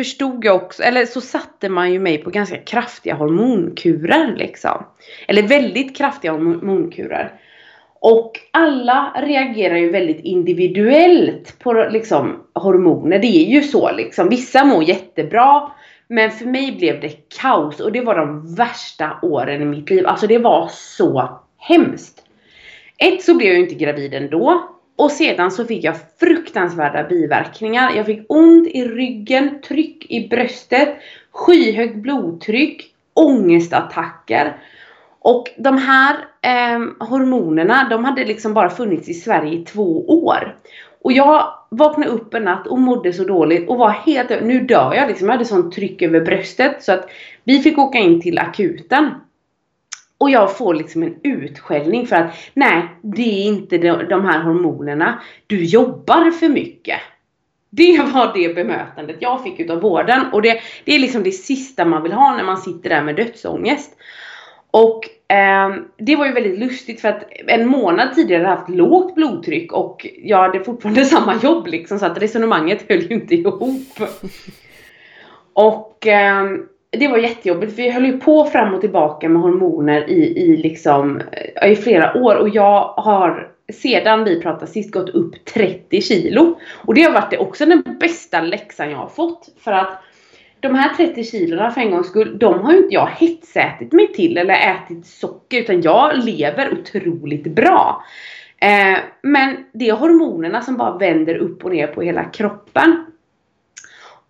B: förstod jag också, eller så satte man ju mig på ganska kraftiga hormonkurer liksom. Eller väldigt kraftiga hormonkurer. Och alla reagerar ju väldigt individuellt på liksom hormoner. Det är ju så liksom. Vissa mår jättebra. Men för mig blev det kaos och det var de värsta åren i mitt liv. Alltså det var så hemskt. Ett så blev jag inte gravid ändå. Och sedan så fick jag fruktansvärda biverkningar. Jag fick ont i ryggen, tryck i bröstet, skyhögt blodtryck, ångestattacker. Och de här eh, hormonerna, de hade liksom bara funnits i Sverige i två år. Och jag vaknade upp en natt och mådde så dåligt och var helt Nu dör jag liksom. Jag hade sånt tryck över bröstet så att vi fick åka in till akuten. Och jag får liksom en utskällning för att nej, det är inte de, här hormonerna. Du jobbar för mycket. Det var det bemötandet jag fick utav vården och det, det är liksom det sista man vill ha när man sitter där med dödsångest. Och eh, det var ju väldigt lustigt för att en månad tidigare hade jag haft lågt blodtryck och jag hade fortfarande <laughs> samma jobb liksom så att resonemanget höll ju inte ihop. <laughs> Och eh, det var jättejobbigt för vi höll ju på fram och tillbaka med hormoner i, i liksom eh, i flera år och jag har sedan vi pratade sist gått upp 30 kilo. Och det har varit det också den bästa läxan jag har fått. För att de här 30 kilona för en gångs skull, de har ju inte jag hetsätit mig till eller ätit socker utan jag lever otroligt bra. Eh, men det är hormonerna som bara vänder upp och ner på hela kroppen.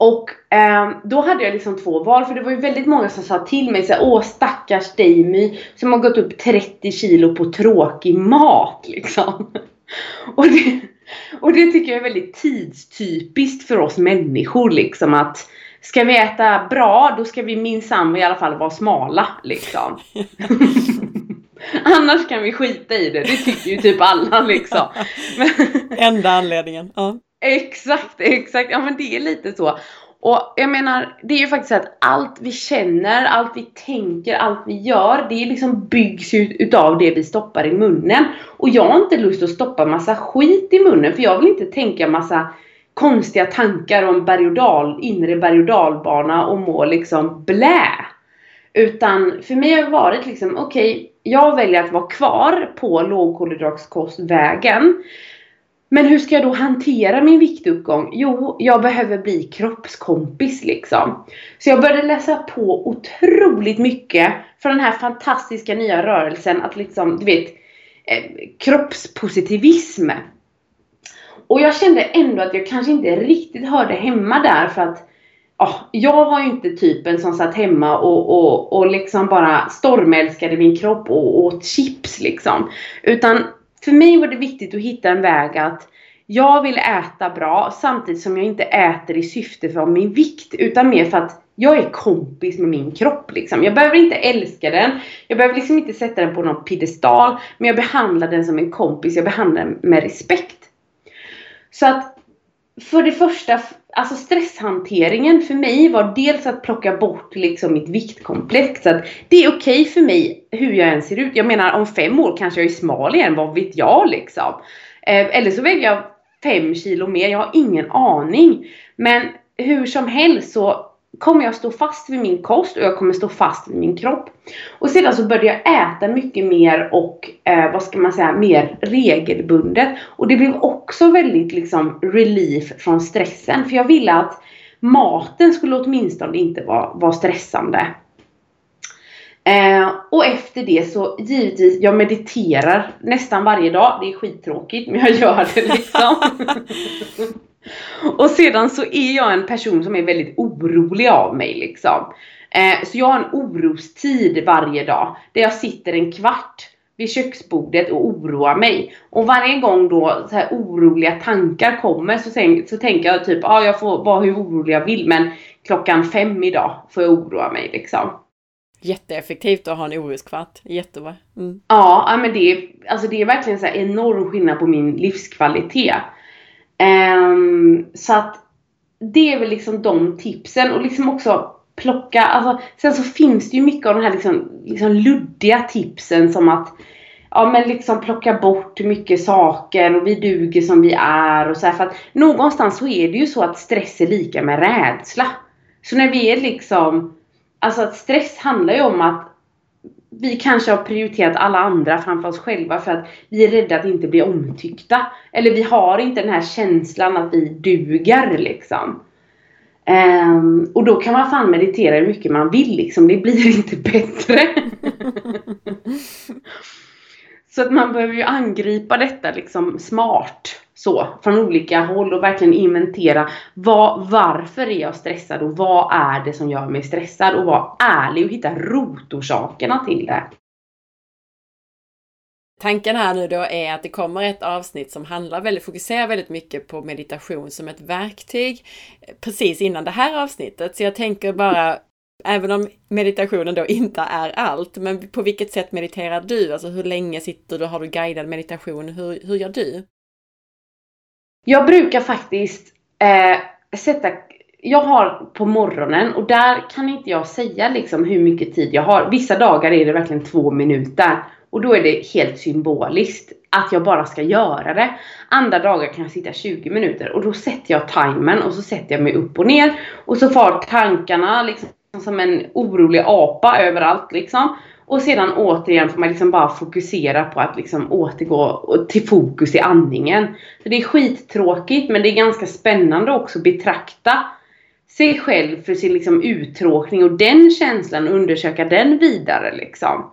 B: Och eh, då hade jag liksom två val för det var ju väldigt många som sa till mig såhär Åh stackars Damie som har gått upp 30 kilo på tråkig mat liksom. <laughs> och, det, och det tycker jag är väldigt tidstypiskt för oss människor liksom att Ska vi äta bra då ska vi minsann i alla fall vara smala liksom. <laughs> Annars kan vi skita i det, det tycker ju typ alla liksom. <laughs>
A: Enda anledningen. Ja.
B: Exakt, exakt. Ja men det är lite så. Och jag menar, det är ju faktiskt så att allt vi känner, allt vi tänker, allt vi gör, det liksom byggs ut utav det vi stoppar i munnen. Och jag har inte lust att stoppa massa skit i munnen för jag vill inte tänka massa konstiga tankar om berg och dal, inre berg och dalbana och må liksom blä. Utan för mig har det varit liksom, okej, okay, jag väljer att vara kvar på lågkolhydratskostvägen. Men hur ska jag då hantera min viktuppgång? Jo, jag behöver bli kroppskompis liksom. Så jag började läsa på otroligt mycket för den här fantastiska nya rörelsen att liksom, du vet, eh, kroppspositivism. Och jag kände ändå att jag kanske inte riktigt hörde hemma där för att oh, jag var ju inte typen som satt hemma och, och, och liksom bara stormälskade min kropp och åt chips liksom. Utan för mig var det viktigt att hitta en väg att jag vill äta bra samtidigt som jag inte äter i syfte för min vikt utan mer för att jag är kompis med min kropp liksom. Jag behöver inte älska den. Jag behöver liksom inte sätta den på någon piedestal. Men jag behandlar den som en kompis. Jag behandlar den med respekt. Så att för det första, alltså stresshanteringen för mig var dels att plocka bort liksom mitt viktkomplex. Att det är okej okay för mig hur jag än ser ut. Jag menar om fem år kanske jag är smal igen, vad vet jag liksom. Eh, eller så väger jag fem kilo mer, jag har ingen aning. Men hur som helst så kommer jag stå fast vid min kost och jag kommer stå fast vid min kropp. Och sedan så började jag äta mycket mer och eh, vad ska man säga, mer regelbundet. Och det blev också väldigt liksom relief från stressen. För jag ville att maten skulle åtminstone inte vara, vara stressande. Eh, och efter det så givetvis, jag mediterar nästan varje dag. Det är skittråkigt men jag gör det liksom. <laughs> Och sedan så är jag en person som är väldigt orolig av mig liksom. Eh, så jag har en orostid varje dag. Där jag sitter en kvart vid köksbordet och oroar mig. Och varje gång då så här oroliga tankar kommer så, tänk, så tänker jag typ, ja ah, jag får vara hur orolig jag vill men klockan fem idag får jag oroa mig liksom.
A: Jätteeffektivt att ha en oroskvart. Jättebra.
B: Mm. Ja, men det är, alltså det är verkligen så enorm skillnad på min livskvalitet. Um, så att det är väl liksom de tipsen och liksom också plocka, alltså sen så finns det ju mycket av de här liksom, liksom luddiga tipsen som att ja men liksom plocka bort mycket saker och vi duger som vi är och så här, för att någonstans så är det ju så att stress är lika med rädsla. Så när vi är liksom, alltså att stress handlar ju om att vi kanske har prioriterat alla andra framför oss själva för att vi är rädda att inte bli omtyckta. Eller vi har inte den här känslan att vi duger liksom. Um, och då kan man fan meditera hur mycket man vill liksom. Det blir <laughs> inte bättre. <laughs> Så att man behöver ju angripa detta liksom smart så från olika håll och verkligen inventera vad, varför är jag stressad och vad är det som gör mig stressad och vara ärlig och hitta rotorsakerna till det.
A: Tanken här nu då är att det kommer ett avsnitt som handlar väldigt, fokuserar väldigt mycket på meditation som ett verktyg eh, precis innan det här avsnittet. Så jag tänker bara Även om meditationen då inte är allt, men på vilket sätt mediterar du? Alltså hur länge sitter du? Har du guidad meditation? Hur, hur gör du?
B: Jag brukar faktiskt eh, sätta jag har på morgonen och där kan inte jag säga liksom hur mycket tid jag har. Vissa dagar är det verkligen två minuter. Och då är det helt symboliskt att jag bara ska göra det. Andra dagar kan jag sitta 20 minuter och då sätter jag timern och så sätter jag mig upp och ner. Och så far tankarna liksom Liksom som en orolig apa överallt liksom. Och sedan återigen får man liksom bara fokusera på att liksom återgå till fokus i andningen. Så det är skittråkigt men det är ganska spännande också att betrakta sig själv för sin liksom uttråkning och den känslan och undersöka den vidare liksom.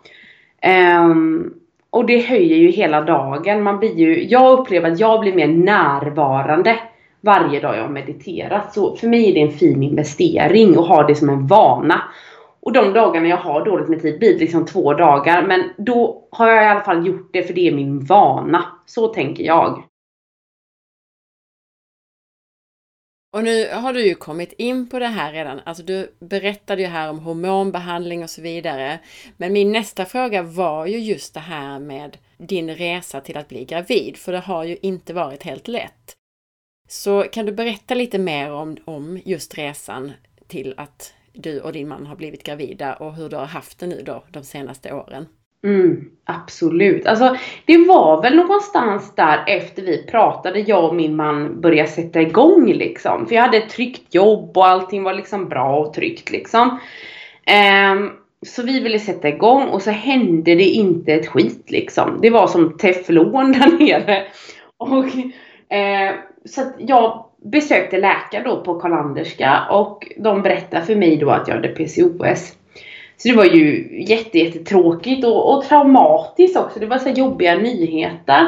B: Um, och det höjer ju hela dagen. Man blir ju, jag upplever att jag blir mer närvarande varje dag jag har mediterat. Så för mig är det en fin investering och ha det som en vana. Och de dagarna jag har dåligt med tid blir det liksom två dagar. Men då har jag i alla fall gjort det för det är min vana. Så tänker jag.
A: Och nu har du ju kommit in på det här redan. Alltså du berättade ju här om hormonbehandling och så vidare. Men min nästa fråga var ju just det här med din resa till att bli gravid, för det har ju inte varit helt lätt. Så kan du berätta lite mer om, om just resan till att du och din man har blivit gravida och hur du har haft det nu då de senaste åren?
B: Mm, absolut. Alltså, det var väl någonstans där efter vi pratade, jag och min man började sätta igång liksom. För jag hade ett tryggt jobb och allting var liksom bra och tryggt liksom. Um, så vi ville sätta igång och så hände det inte ett skit liksom. Det var som teflon <laughs> där nere. Och, eh, så att jag besökte läkare då på Karlanderska och de berättade för mig då att jag hade PCOS. Så det var ju jätte, jättetråkigt och, och traumatiskt också. Det var så jobbiga nyheter.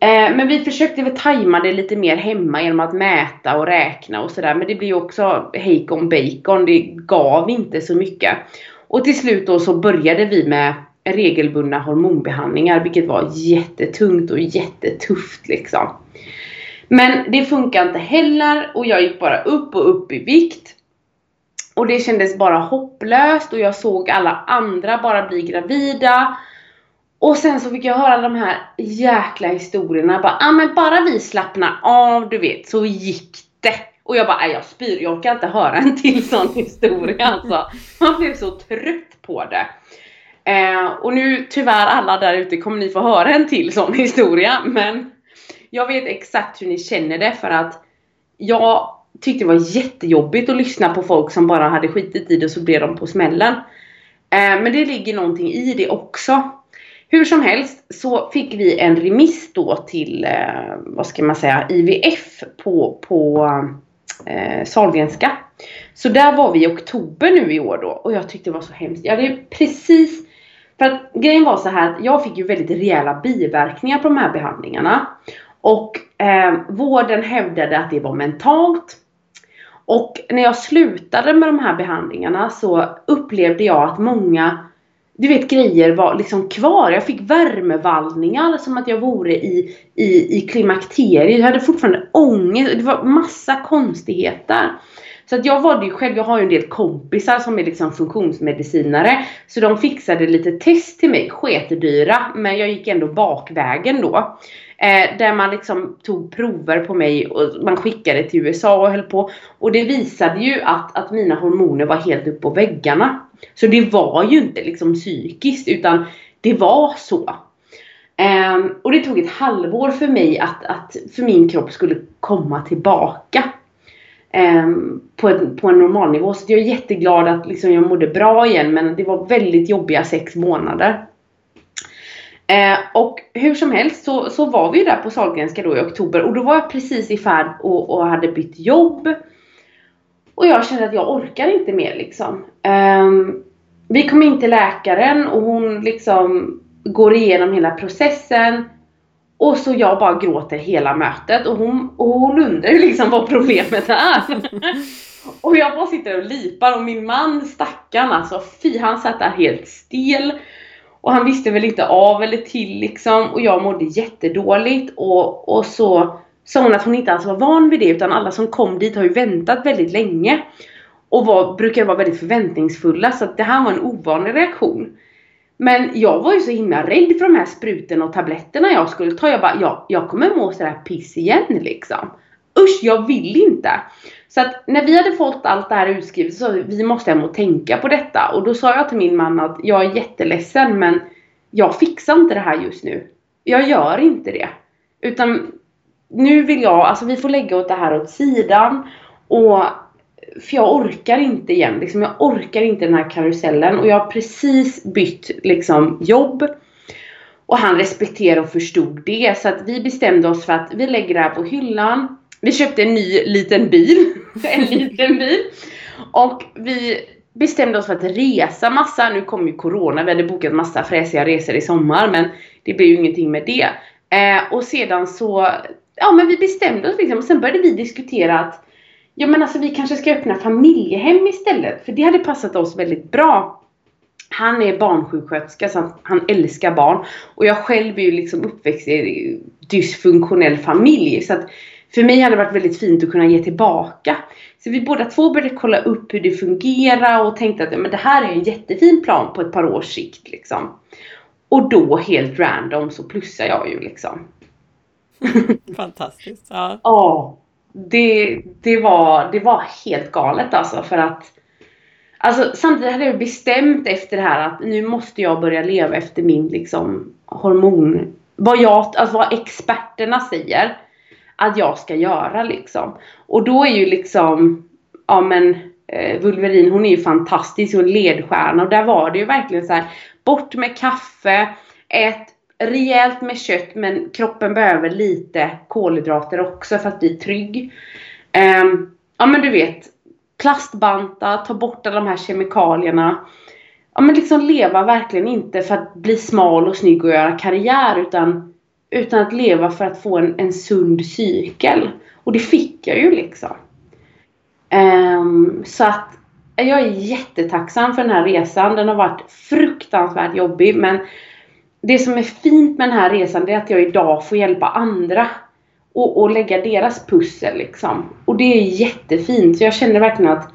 B: Eh, men vi försökte väl tajma det lite mer hemma genom att mäta och räkna och sådär. Men det blev ju också hejkon bacon. Det gav inte så mycket. Och till slut då så började vi med regelbundna hormonbehandlingar. Vilket var jättetungt och jättetufft liksom. Men det funkar inte heller och jag gick bara upp och upp i vikt. Och det kändes bara hopplöst och jag såg alla andra bara bli gravida. Och sen så fick jag höra de här jäkla historierna. Bara, ah, men bara vi slappnar av, du vet, så gick det. Och jag bara, jag spyr, jag orkar inte höra en till <laughs> sån historia alltså. Man blev så trött på det. Eh, och nu tyvärr alla där ute kommer ni få höra en till sån historia. Men jag vet exakt hur ni känner det för att jag tyckte det var jättejobbigt att lyssna på folk som bara hade skitit i det och så blev de på smällen. Eh, men det ligger någonting i det också. Hur som helst så fick vi en remiss då till, eh, vad ska man säga, IVF på, på eh, Sahlgrenska. Så där var vi i oktober nu i år då och jag tyckte det var så hemskt. Jag hade precis för att grejen var så här att jag fick ju väldigt rejäla biverkningar på de här behandlingarna. Och eh, vården hävdade att det var mentalt. Och när jag slutade med de här behandlingarna så upplevde jag att många du vet grejer var liksom kvar. Jag fick värmevallningar som att jag vore i, i, i klimakteriet. Jag hade fortfarande ångest. Det var massa konstigheter. Så att jag var ju själv. Jag har ju en del kompisar som är liksom funktionsmedicinare. Så de fixade lite test till mig. Sketdyra. Men jag gick ändå bakvägen då. Eh, där man liksom tog prover på mig och man skickade till USA och höll på. Och det visade ju att, att mina hormoner var helt upp på väggarna. Så det var ju inte liksom psykiskt utan det var så. Eh, och det tog ett halvår för mig att, att för min kropp skulle komma tillbaka. Eh, på, en, på en normal nivå. Så jag är jätteglad att liksom jag mådde bra igen men det var väldigt jobbiga sex månader. Eh, och hur som helst så, så var vi ju där på Sahlgrenska då i oktober och då var jag precis i färd och, och hade bytt jobb. Och jag kände att jag orkar inte mer liksom. Eh, vi kom in till läkaren och hon liksom går igenom hela processen. Och så jag bara gråter hela mötet och hon, och hon undrar ju liksom vad problemet är. <laughs> och jag bara sitter och lipar och min man stackarn alltså, fy han satt där helt stel. Och han visste väl inte av eller till liksom. Och jag mådde jättedåligt. Och, och så sa hon att hon inte alls var van vid det. Utan alla som kom dit har ju väntat väldigt länge. Och var, brukar vara väldigt förväntningsfulla. Så att det här var en ovanlig reaktion. Men jag var ju så himla rädd för de här sprutorna och tabletterna jag skulle ta. Jag bara, ja, jag kommer må sådär piss igen liksom usch jag vill inte. Så att när vi hade fått allt det här utskrivet så sa vi, vi måste hem och tänka på detta. Och då sa jag till min man att jag är jätteledsen men jag fixar inte det här just nu. Jag gör inte det. Utan nu vill jag, alltså vi får lägga åt det här åt sidan. Och för jag orkar inte igen. Liksom, jag orkar inte den här karusellen. Och jag har precis bytt liksom, jobb. Och han respekterade och förstod det. Så att vi bestämde oss för att vi lägger det här på hyllan. Vi köpte en ny liten bil. <laughs> en liten bil. Och vi bestämde oss för att resa massa. Nu kom ju Corona. Vi hade bokat massa fräsiga resor i sommar. Men det blev ju ingenting med det. Eh, och sedan så, ja men vi bestämde oss liksom. Och sen började vi diskutera att Ja men alltså vi kanske ska öppna familjehem istället. För det hade passat oss väldigt bra. Han är barnsjuksköterska så han älskar barn. Och jag själv är ju liksom uppväxt i dysfunktionell familj. Så att för mig hade det varit väldigt fint att kunna ge tillbaka. Så vi båda två började kolla upp hur det fungerar och tänkte att ja, men det här är en jättefin plan på ett par års sikt. Liksom. Och då helt random så plussar jag ju liksom. <laughs>
A: Fantastiskt. Ja.
B: ja det, det, var, det var helt galet alltså för att Alltså samtidigt hade jag bestämt efter det här att nu måste jag börja leva efter min liksom hormon vad jag, alltså vad experterna säger att jag ska göra liksom. Och då är ju liksom, ja men eh, Vulverin hon är ju fantastisk, hon är ledstjärna och där var det ju verkligen så här, bort med kaffe, ät rejält med kött men kroppen behöver lite kolhydrater också för att bli trygg. Um, ja men du vet, plastbanta, ta bort alla de här kemikalierna. Ja men liksom leva verkligen inte för att bli smal och snygg och göra karriär utan, utan att leva för att få en, en sund cykel. Och det fick jag ju liksom. Um, så att jag är jättetacksam för den här resan. Den har varit fruktansvärt jobbig men det som är fint med den här resan det är att jag idag får hjälpa andra och, och lägga deras pussel liksom. Och det är jättefint. Så jag känner verkligen att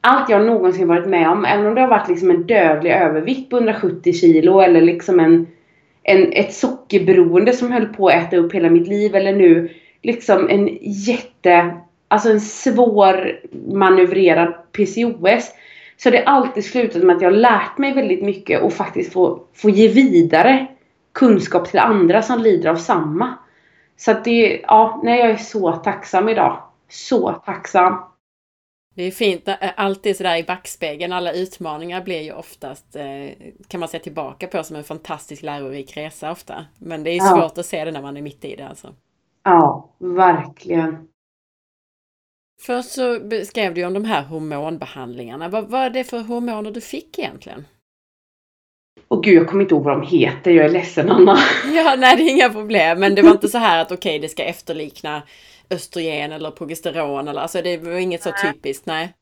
B: allt jag någonsin varit med om, även om det har varit liksom en dödlig övervikt på 170 kilo eller liksom en, en, ett sockerberoende som höll på att äta upp hela mitt liv eller nu liksom en jätte, alltså en svår manövrerad PCOS så det har alltid slutat med att jag har lärt mig väldigt mycket och faktiskt få, få ge vidare kunskap till andra som lider av samma. Så att det, ja, nej jag är så tacksam idag. Så tacksam.
A: Det är fint, alltid sådär i backspegeln, alla utmaningar blir ju oftast, eh, kan man se tillbaka på som en fantastisk lärorik resa ofta. Men det är ja. svårt att se det när man är mitt i det alltså.
B: Ja, verkligen.
A: Först så beskrev du om de här hormonbehandlingarna. Vad var det för hormoner du fick egentligen?
B: Och gud, jag kommer inte ihåg vad de heter. Jag är ledsen Anna. <laughs>
A: Ja, nej det är inga problem. Men det var inte så här att okej, okay, det ska efterlikna östrogen eller progesteron eller alltså det var inget så typiskt, nej.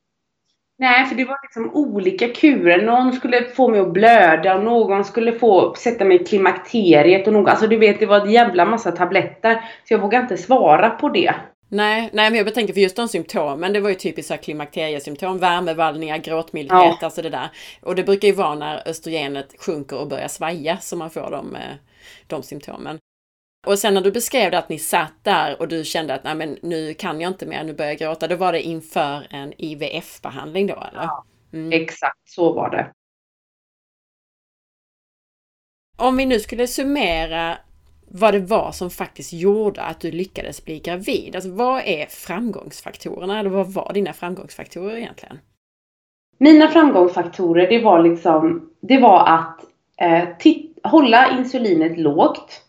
B: Nej, för det var liksom olika kurer. Någon skulle få mig att blöda och någon skulle få sätta mig i klimakteriet och någon, alltså du vet, det var en jävla massa tabletter. Så jag vågar inte svara på det.
A: Nej, nej, men jag tänker för just de symptomen, det var ju typiskt så klimakteriesymptom, värmevallningar, gråtmildhet, ja. alltså det där. Och det brukar ju vara när östrogenet sjunker och börjar svaja som man får de, eh, de symptomen. Och sen när du beskrev det att ni satt där och du kände att nej men nu kan jag inte mer, nu börjar jag gråta, då var det inför en IVF-behandling då eller? Ja,
B: mm. exakt så var det.
A: Om vi nu skulle summera vad det var som faktiskt gjorde att du lyckades bli gravid. Alltså vad är framgångsfaktorerna? Eller vad var dina framgångsfaktorer egentligen?
B: Mina framgångsfaktorer det var liksom, det var att eh, hålla insulinet lågt.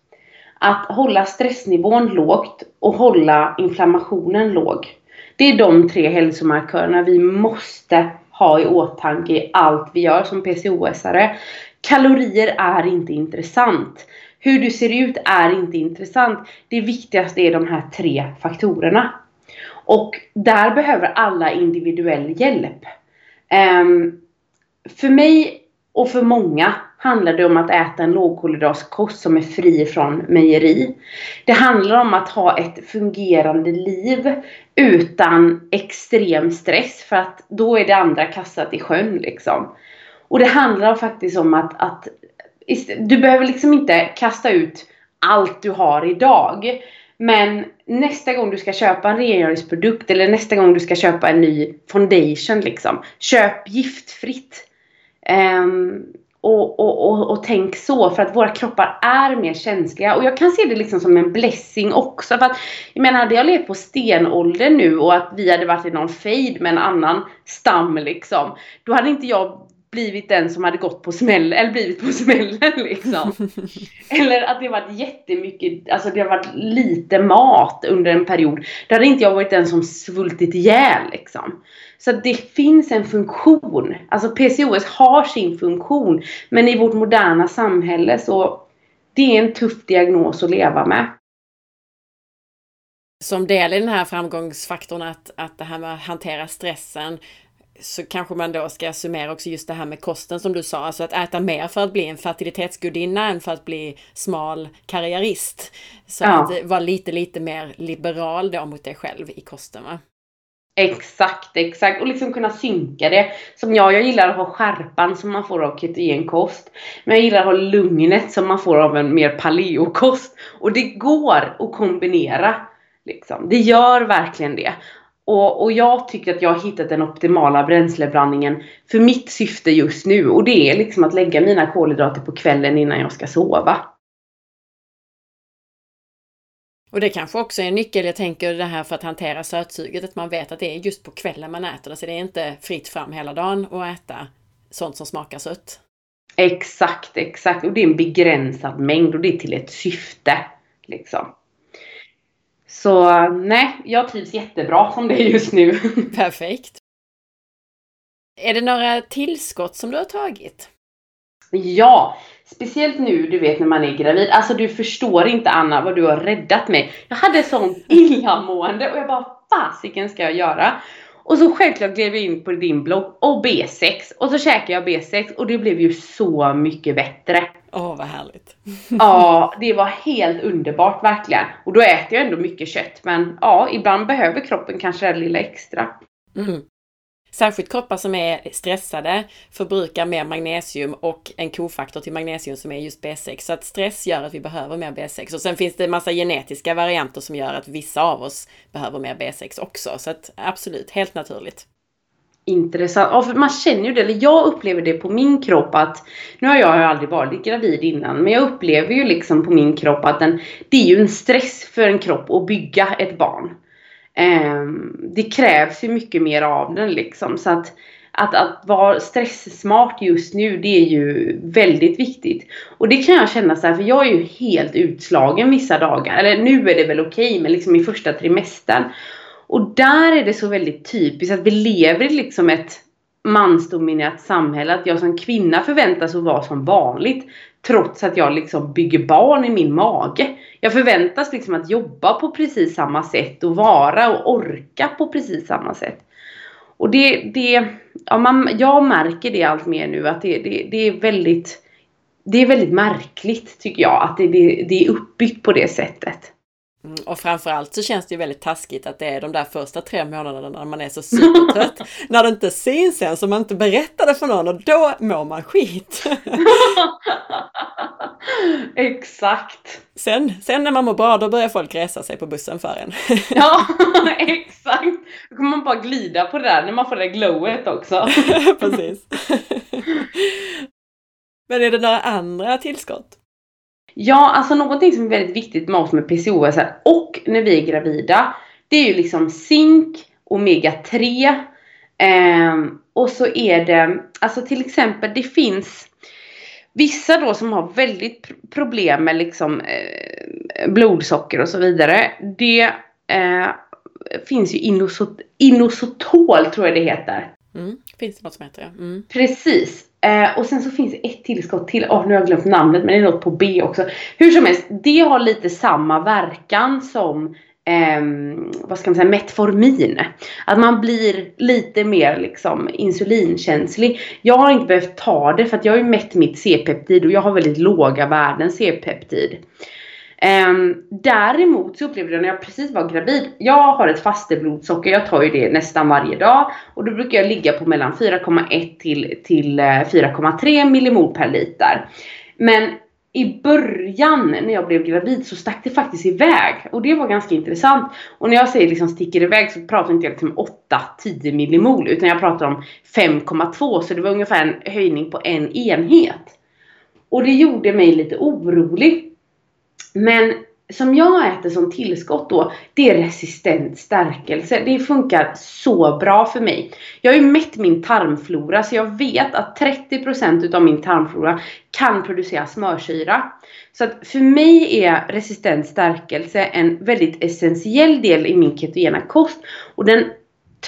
B: Att hålla stressnivån lågt och hålla inflammationen låg. Det är de tre hälsomarkörerna vi måste ha i åtanke i allt vi gör som PCOS-are. Kalorier är inte intressant. Hur du ser ut är inte intressant. Det viktigaste är de här tre faktorerna. Och där behöver alla individuell hjälp. Um, för mig och för många handlar det om att äta en lågkolhydraskost som är fri från mejeri. Det handlar om att ha ett fungerande liv utan extrem stress för att då är det andra kastat i sjön liksom. Och det handlar faktiskt om att, att du behöver liksom inte kasta ut allt du har idag. Men nästa gång du ska köpa en rengöringsprodukt eller nästa gång du ska köpa en ny foundation liksom. Köp giftfritt. Um, och, och, och, och, tänk så för att våra kroppar är mer känsliga. Och jag kan se det liksom som en blessing också. För att jag menar hade jag levt på stenåldern nu och att vi hade varit i någon fejd med en annan stam liksom. Då hade inte jag blivit den som hade gått på smällen, eller blivit på smällen liksom. <laughs> eller att det varit jättemycket, alltså det har varit lite mat under en period. Då hade inte jag varit den som svultit ihjäl liksom. Så det finns en funktion. Alltså PCOS har sin funktion. Men i vårt moderna samhälle så det är en tuff diagnos att leva med.
A: Som del i den här framgångsfaktorn att, att det här med att hantera stressen så kanske man då ska summera också just det här med kosten som du sa, alltså att äta mer för att bli en fertilitetsgudinna än för att bli smal karriärist. Så ja. att vara lite, lite mer liberal då mot dig själv i kosten va?
B: Exakt, exakt. Och liksom kunna synka det. Som jag, jag gillar att ha skärpan som man får av ketogenkost. Men jag gillar att ha lugnet som man får av en mer paleokost. Och det går att kombinera. Liksom. Det gör verkligen det. Och, och jag tycker att jag har hittat den optimala bränsleblandningen för mitt syfte just nu. Och det är liksom att lägga mina kolhydrater på kvällen innan jag ska sova.
A: Och det kanske också är en nyckel, jag tänker det här för att hantera sötsuget, att man vet att det är just på kvällen man äter det. Så det är inte fritt fram hela dagen att äta sånt som smakar sött.
B: Exakt, exakt. Och det är en begränsad mängd och det är till ett syfte. Liksom. Så nej, jag trivs jättebra som det är just nu. <laughs>
A: Perfekt. Är det några tillskott som du har tagit?
B: Ja, speciellt nu du vet när man är gravid. Alltså du förstår inte Anna vad du har räddat mig. Jag hade sånt illamående och jag bara fasiken ska jag göra? Och så självklart klev jag in på din blogg och B6 och så käkade jag B6 och det blev ju så mycket bättre.
A: Åh oh, vad härligt. <laughs>
B: ja, det var helt underbart verkligen. Och då äter jag ändå mycket kött men ja, ibland behöver kroppen kanske det lilla extra.
A: Mm. Särskilt kroppar som är stressade förbrukar mer magnesium och en kofaktor till magnesium som är just B6. Så att stress gör att vi behöver mer B6. Och sen finns det massa genetiska varianter som gör att vissa av oss behöver mer B6 också. Så att absolut, helt naturligt.
B: Intressant. Ja, för man känner ju det, eller jag upplever det på min kropp att, nu har jag ju aldrig varit gravid innan, men jag upplever ju liksom på min kropp att den, det är ju en stress för en kropp att bygga ett barn. Ehm, det krävs ju mycket mer av den liksom. Så att, att, att vara stresssmart just nu, det är ju väldigt viktigt. Och det kan jag känna så här, för jag är ju helt utslagen vissa dagar. Eller nu är det väl okej, okay, men liksom i första trimestern. Och där är det så väldigt typiskt att vi lever i liksom ett mansdominerat samhälle. Att jag som kvinna förväntas att vara som vanligt. Trots att jag liksom bygger barn i min mage. Jag förväntas liksom att jobba på precis samma sätt och vara och orka på precis samma sätt. Och det, det ja, man, jag märker det allt mer nu att det, det, det är väldigt det är väldigt märkligt tycker jag att det, det, det är uppbyggt på det sättet.
A: Mm, och framförallt så känns det ju väldigt taskigt att det är de där första tre månaderna när man är så supertrött. <laughs> när det inte syns sen så man inte berättar det för någon och då mår man skit. <laughs>
B: exakt.
A: Sen, sen när man mår bra då börjar folk resa sig på bussen för en.
B: ja, <laughs> exakt. Då kommer man bara glida på det där när man får det glowet också.
A: Precis. Men är det några andra tillskott?
B: Ja, alltså någonting som är väldigt viktigt med oss med PCOS och när vi är gravida. Det är ju liksom zink, omega 3. Eh, och så är det, alltså till exempel det finns vissa då som har väldigt problem med liksom eh, blodsocker och så vidare. Det eh, finns ju inosot inosotol tror jag det heter.
A: Mm, finns det något som heter ja. Mm.
B: Precis. Eh, och sen så finns det ett tillskott till. Åh, oh, nu har jag glömt namnet men det är något på B också. Hur som helst, det har lite samma verkan som eh, vad ska man säga, Metformin. Att man blir lite mer liksom insulinkänslig. Jag har inte behövt ta det för att jag har ju mätt mitt C-peptid och jag har väldigt låga värden C-peptid. Um, däremot så upplevde jag när jag precis var gravid, jag har ett fasteblodsocker, jag tar ju det nästan varje dag och då brukar jag ligga på mellan 4,1 till, till eh, 4,3 millimol per liter. Men i början när jag blev gravid så stack det faktiskt iväg. Och det var ganska intressant. Och när jag säger liksom sticker iväg så pratar inte jag liksom 8-10 millimol utan jag pratar om 5,2 så det var ungefär en höjning på en enhet. Och det gjorde mig lite orolig. Men som jag äter som tillskott då, det är resistent stärkelse. Det funkar så bra för mig. Jag har ju mätt min tarmflora så jag vet att 30% utav min tarmflora kan producera smörsyra. Så att för mig är resistent stärkelse en väldigt essentiell del i min ketogena kost. Och den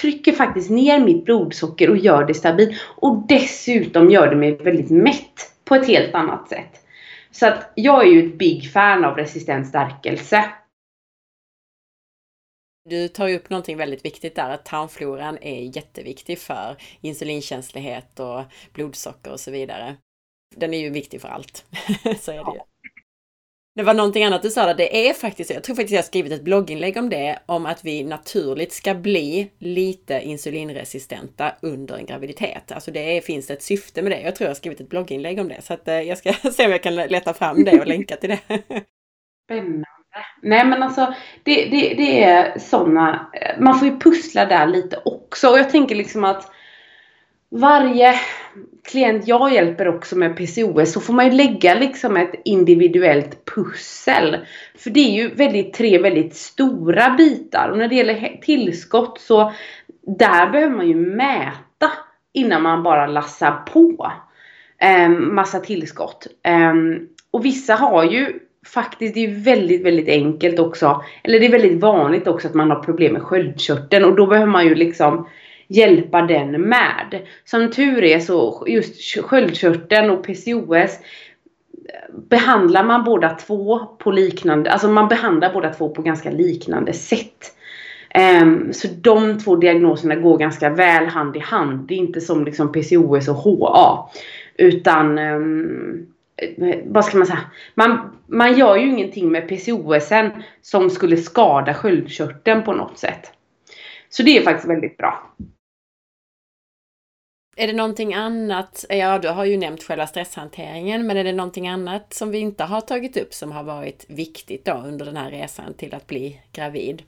B: trycker faktiskt ner mitt blodsocker och gör det stabilt. Och dessutom gör det mig väldigt mätt på ett helt annat sätt. Så att jag är ju ett big fan av resistent stärkelse.
A: Du tar ju upp någonting väldigt viktigt där, att tarmfloran är jätteviktig för insulinkänslighet och blodsocker och så vidare. Den är ju viktig för allt. <laughs> så är det ju. Det var någonting annat du sa där, det är faktiskt, jag tror faktiskt jag skrivit ett blogginlägg om det, om att vi naturligt ska bli lite insulinresistenta under en graviditet. Alltså det är, finns ett syfte med det. Jag tror jag har skrivit ett blogginlägg om det, så att eh, jag ska <laughs> se om jag kan leta fram det och länka till det. <laughs>
B: Spännande. Nej men alltså det, det, det är sådana, man får ju pussla där lite också och jag tänker liksom att varje klient jag hjälper också med PCOS så får man ju lägga liksom ett individuellt pussel. För det är ju väldigt, tre väldigt stora bitar och när det gäller tillskott så där behöver man ju mäta innan man bara lassar på eh, massa tillskott. Eh, och vissa har ju faktiskt, det är väldigt, väldigt enkelt också. Eller det är väldigt vanligt också att man har problem med sköldkörteln och då behöver man ju liksom hjälpa den med. Som tur är så just sköldkörteln och PCOS behandlar man båda två på liknande, alltså man behandlar båda två på ganska liknande sätt. Um, så de två diagnoserna går ganska väl hand i hand. Det är inte som liksom PCOS och HA. Utan um, vad ska man säga? Man, man gör ju ingenting med PCOSen som skulle skada sköldkörteln på något sätt. Så det är faktiskt väldigt bra.
A: Är det någonting annat, ja du har ju nämnt själva stresshanteringen, men är det någonting annat som vi inte har tagit upp som har varit viktigt då under den här resan till att bli gravid?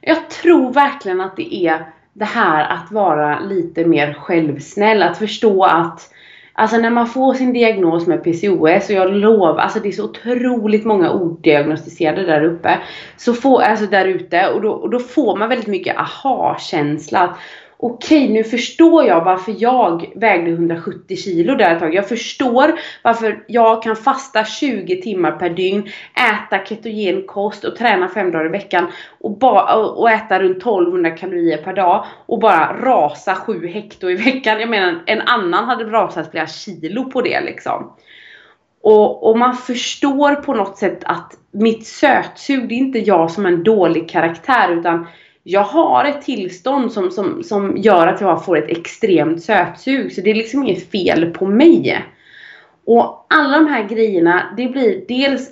B: Jag tror verkligen att det är det här att vara lite mer självsnäll, att förstå att Alltså när man får sin diagnos med PCOS och jag lovar, alltså det är så otroligt många odiagnostiserade där uppe. Så får, alltså där ute och då, och då får man väldigt mycket aha-känsla okej, nu förstår jag varför jag vägde 170 kilo där ett tag. Jag förstår varför jag kan fasta 20 timmar per dygn, äta ketogen kost och träna 5 dagar i veckan och, ba, och äta runt 1200 kalorier per dag och bara rasa 7 hekto i veckan. Jag menar, en annan hade rasat flera kilo på det liksom. Och, och, man förstår på något sätt att mitt sötsug, det är inte jag som en dålig karaktär utan jag har ett tillstånd som, som, som gör att jag får ett extremt sötsug. Så det är liksom inget fel på mig. Och alla de här grejerna, det blir dels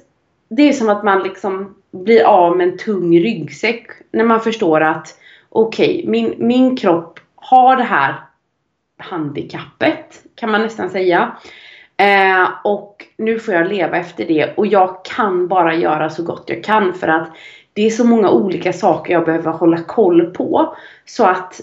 B: Det är som att man liksom blir av med en tung ryggsäck när man förstår att okej, okay, min, min kropp har det här handikappet kan man nästan säga. Eh, och nu får jag leva efter det och jag kan bara göra så gott jag kan för att det är så många olika saker jag behöver hålla koll på. Så att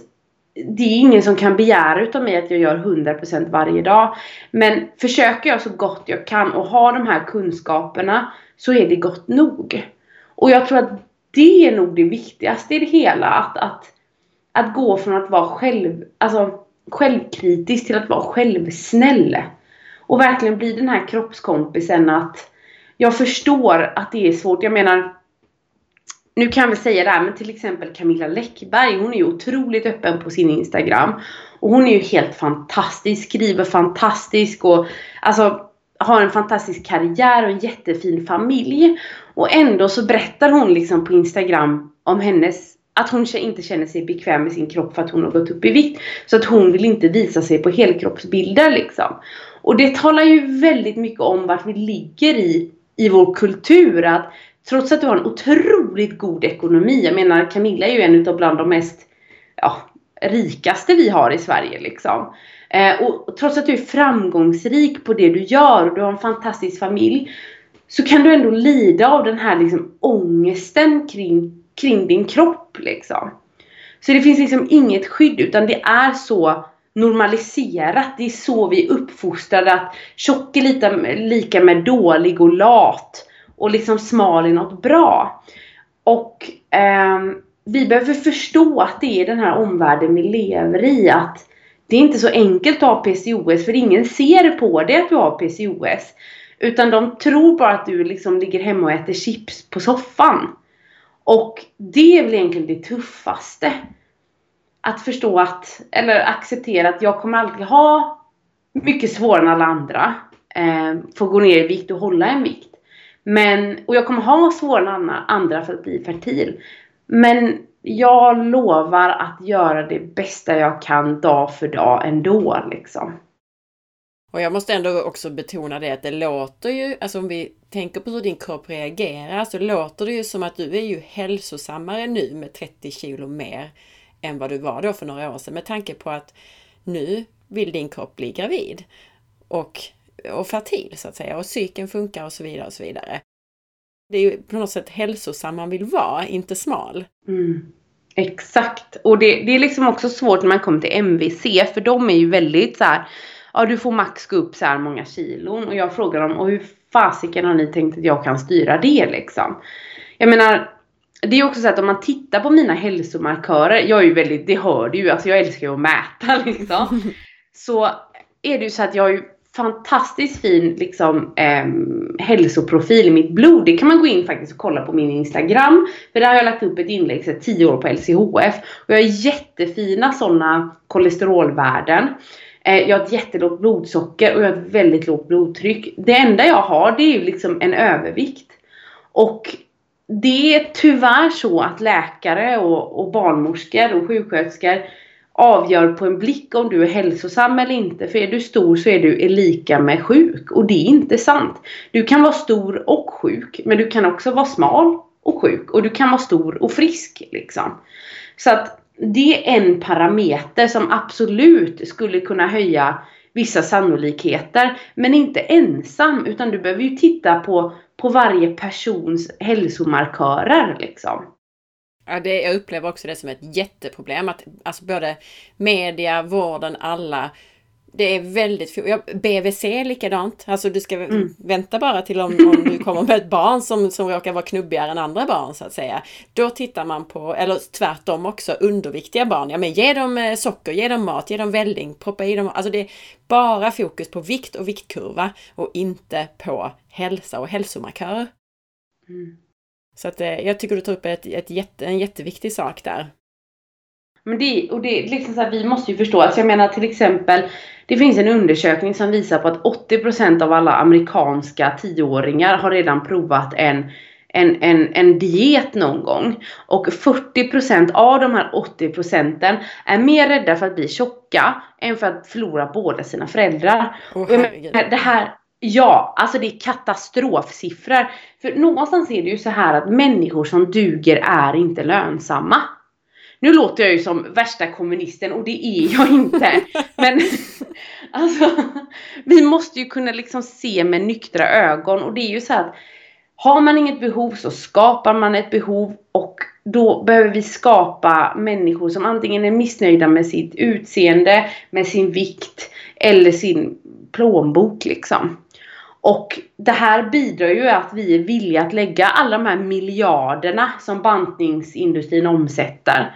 B: det är ingen som kan begära utav mig att jag gör 100% varje dag. Men försöker jag så gott jag kan och har de här kunskaperna så är det gott nog. Och jag tror att det är nog det viktigaste i det hela. Att, att, att gå från att vara själv, alltså, självkritisk till att vara självsnäll. Och verkligen bli den här kroppskompisen att jag förstår att det är svårt. Jag menar nu kan jag väl säga det här, men till exempel Camilla Läckberg, hon är ju otroligt öppen på sin Instagram. Och hon är ju helt fantastisk, skriver fantastiskt och alltså har en fantastisk karriär och en jättefin familj. Och ändå så berättar hon liksom på Instagram om hennes att hon inte känner sig bekväm med sin kropp för att hon har gått upp i vikt. Så att hon vill inte visa sig på helkroppsbilder liksom. Och det talar ju väldigt mycket om vart vi ligger i, i vår kultur. Att Trots att du har en otroligt god ekonomi. Jag menar Camilla är ju en utav bland de mest ja, rikaste vi har i Sverige liksom. Eh, och trots att du är framgångsrik på det du gör och du har en fantastisk familj så kan du ändå lida av den här liksom ångesten kring, kring din kropp liksom. Så det finns liksom inget skydd utan det är så normaliserat. Det är så vi är uppfostrade att tjock är lika, lika med dålig och lat. Och liksom smal i något bra. Och eh, vi behöver förstå att det är den här omvärlden vi lever i. Att det är inte så enkelt att ha PCOS för ingen ser på dig att du har PCOS. Utan de tror bara att du liksom ligger hemma och äter chips på soffan. Och det är väl egentligen det tuffaste. Att förstå att, eller acceptera att jag kommer alltid ha mycket svårare än alla andra. Eh, få gå ner i vikt och hålla en vikt. Men, och jag kommer ha svårare än andra för att bli fertil. Men jag lovar att göra det bästa jag kan dag för dag ändå liksom.
A: Och jag måste ändå också betona det att det låter ju, alltså om vi tänker på hur din kropp reagerar, så låter det ju som att du är ju hälsosammare nu med 30 kilo mer än vad du var då för några år sedan med tanke på att nu vill din kropp bli gravid och, och fertil så att säga och cykeln funkar och så vidare och så vidare. Det är ju på något sätt hälsosam man vill vara, inte smal.
B: Mm. Exakt! Och det, det är liksom också svårt när man kommer till MVC för de är ju väldigt så här, ja du får max gå upp så här många kilon och jag frågar dem och hur fasiken har ni tänkt att jag kan styra det liksom? Jag menar det är också så att om man tittar på mina hälsomarkörer, jag är ju väldigt, det hör du ju, alltså jag älskar ju att mäta <laughs> liksom. Så är det ju så att jag har ju fantastiskt fin liksom eh, hälsoprofil i mitt blod. Det kan man gå in faktiskt och kolla på min Instagram. För där har jag lagt upp ett inlägg sedan 10 år på LCHF. Och jag har jättefina sådana kolesterolvärden. Eh, jag har ett jättelågt blodsocker och jag har ett väldigt lågt blodtryck. Det enda jag har det är ju liksom en övervikt. Och det är tyvärr så att läkare och, och barnmorskor och sjuksköterskor avgör på en blick om du är hälsosam eller inte. För är du stor så är du lika med sjuk. Och det är inte sant. Du kan vara stor och sjuk. Men du kan också vara smal och sjuk. Och du kan vara stor och frisk. Liksom. Så att det är en parameter som absolut skulle kunna höja vissa sannolikheter. Men inte ensam. Utan du behöver ju titta på, på varje persons hälsomarkörer. Liksom.
A: Ja, det, jag upplever också det som ett jätteproblem att alltså både media, vården, alla det är väldigt ja, BVC likadant. Alltså du ska mm. vänta bara till om, om du kommer med ett barn som, som råkar vara knubbigare än andra barn så att säga. Då tittar man på, eller tvärtom också, underviktiga barn. Ja men ge dem eh, socker, ge dem mat, ge dem välling, proppa i dem. Alltså det är bara fokus på vikt och viktkurva och inte på hälsa och hälsomarkörer. Mm. Så att eh, jag tycker du tar upp ett, ett jätte, en jätteviktig sak där.
B: Men det, och det liksom så här, vi måste ju förstå, alltså jag menar till exempel Det finns en undersökning som visar på att 80% av alla amerikanska tioåringar har redan provat en en, en, en diet någon gång. Och 40% av de här 80% är mer rädda för att bli tjocka än för att förlora båda sina föräldrar. Oh, det här, Ja, alltså det är katastrofsiffror. För någonstans är det ju så här att människor som duger är inte lönsamma. Nu låter jag ju som värsta kommunisten och det är jag inte. <laughs> Men alltså, vi måste ju kunna liksom se med nyktra ögon och det är ju så att har man inget behov så skapar man ett behov och då behöver vi skapa människor som antingen är missnöjda med sitt utseende, med sin vikt eller sin plånbok liksom. Och det här bidrar ju att vi är villiga att lägga alla de här miljarderna som bantningsindustrin omsätter.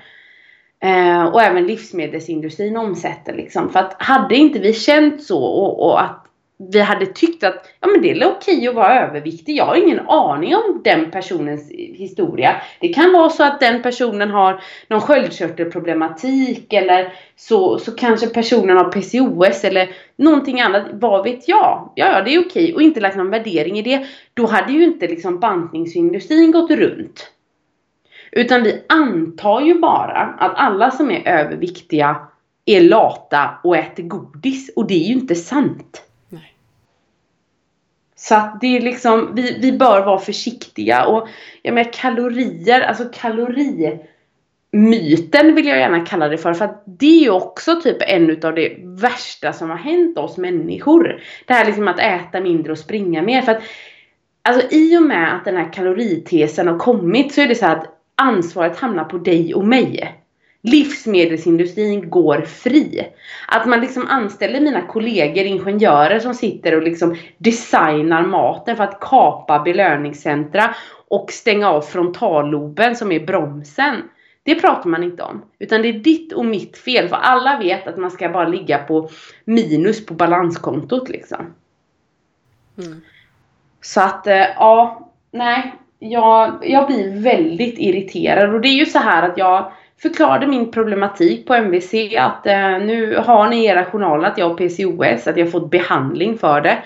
B: Eh, och även livsmedelsindustrin omsätter liksom. För att hade inte vi känt så och, och att vi hade tyckt att ja, men det är okej att vara överviktig. Jag har ingen aning om den personens historia. Det kan vara så att den personen har någon sköldkörtelproblematik eller så, så kanske personen har PCOS eller någonting annat. Vad vet jag? Ja, ja, det är okej och inte lagt någon värdering i det. Då hade ju inte liksom bantningsindustrin gått runt. Utan vi antar ju bara att alla som är överviktiga är lata och äter godis och det är ju inte sant. Så att det är liksom, vi, vi bör vara försiktiga och jag menar kalorier, alltså kalorimyten vill jag gärna kalla det för. För att det är ju också typ en utav det värsta som har hänt oss människor. Det här liksom att äta mindre och springa mer. För att Alltså i och med att den här kaloritesen har kommit så är det så att ansvaret hamnar på dig och mig. Livsmedelsindustrin går fri. Att man liksom anställer mina kollegor, ingenjörer som sitter och liksom designar maten för att kapa belöningscentra och stänga av frontalloben som är bromsen. Det pratar man inte om. Utan det är ditt och mitt fel. För alla vet att man ska bara ligga på minus på balanskontot liksom. Mm. Så att, eh, ja, nej. Jag, jag blir väldigt irriterad. Och det är ju så här att jag förklarade min problematik på MVC att eh, nu har ni i era journaler att jag har PCOS, att jag har fått behandling för det.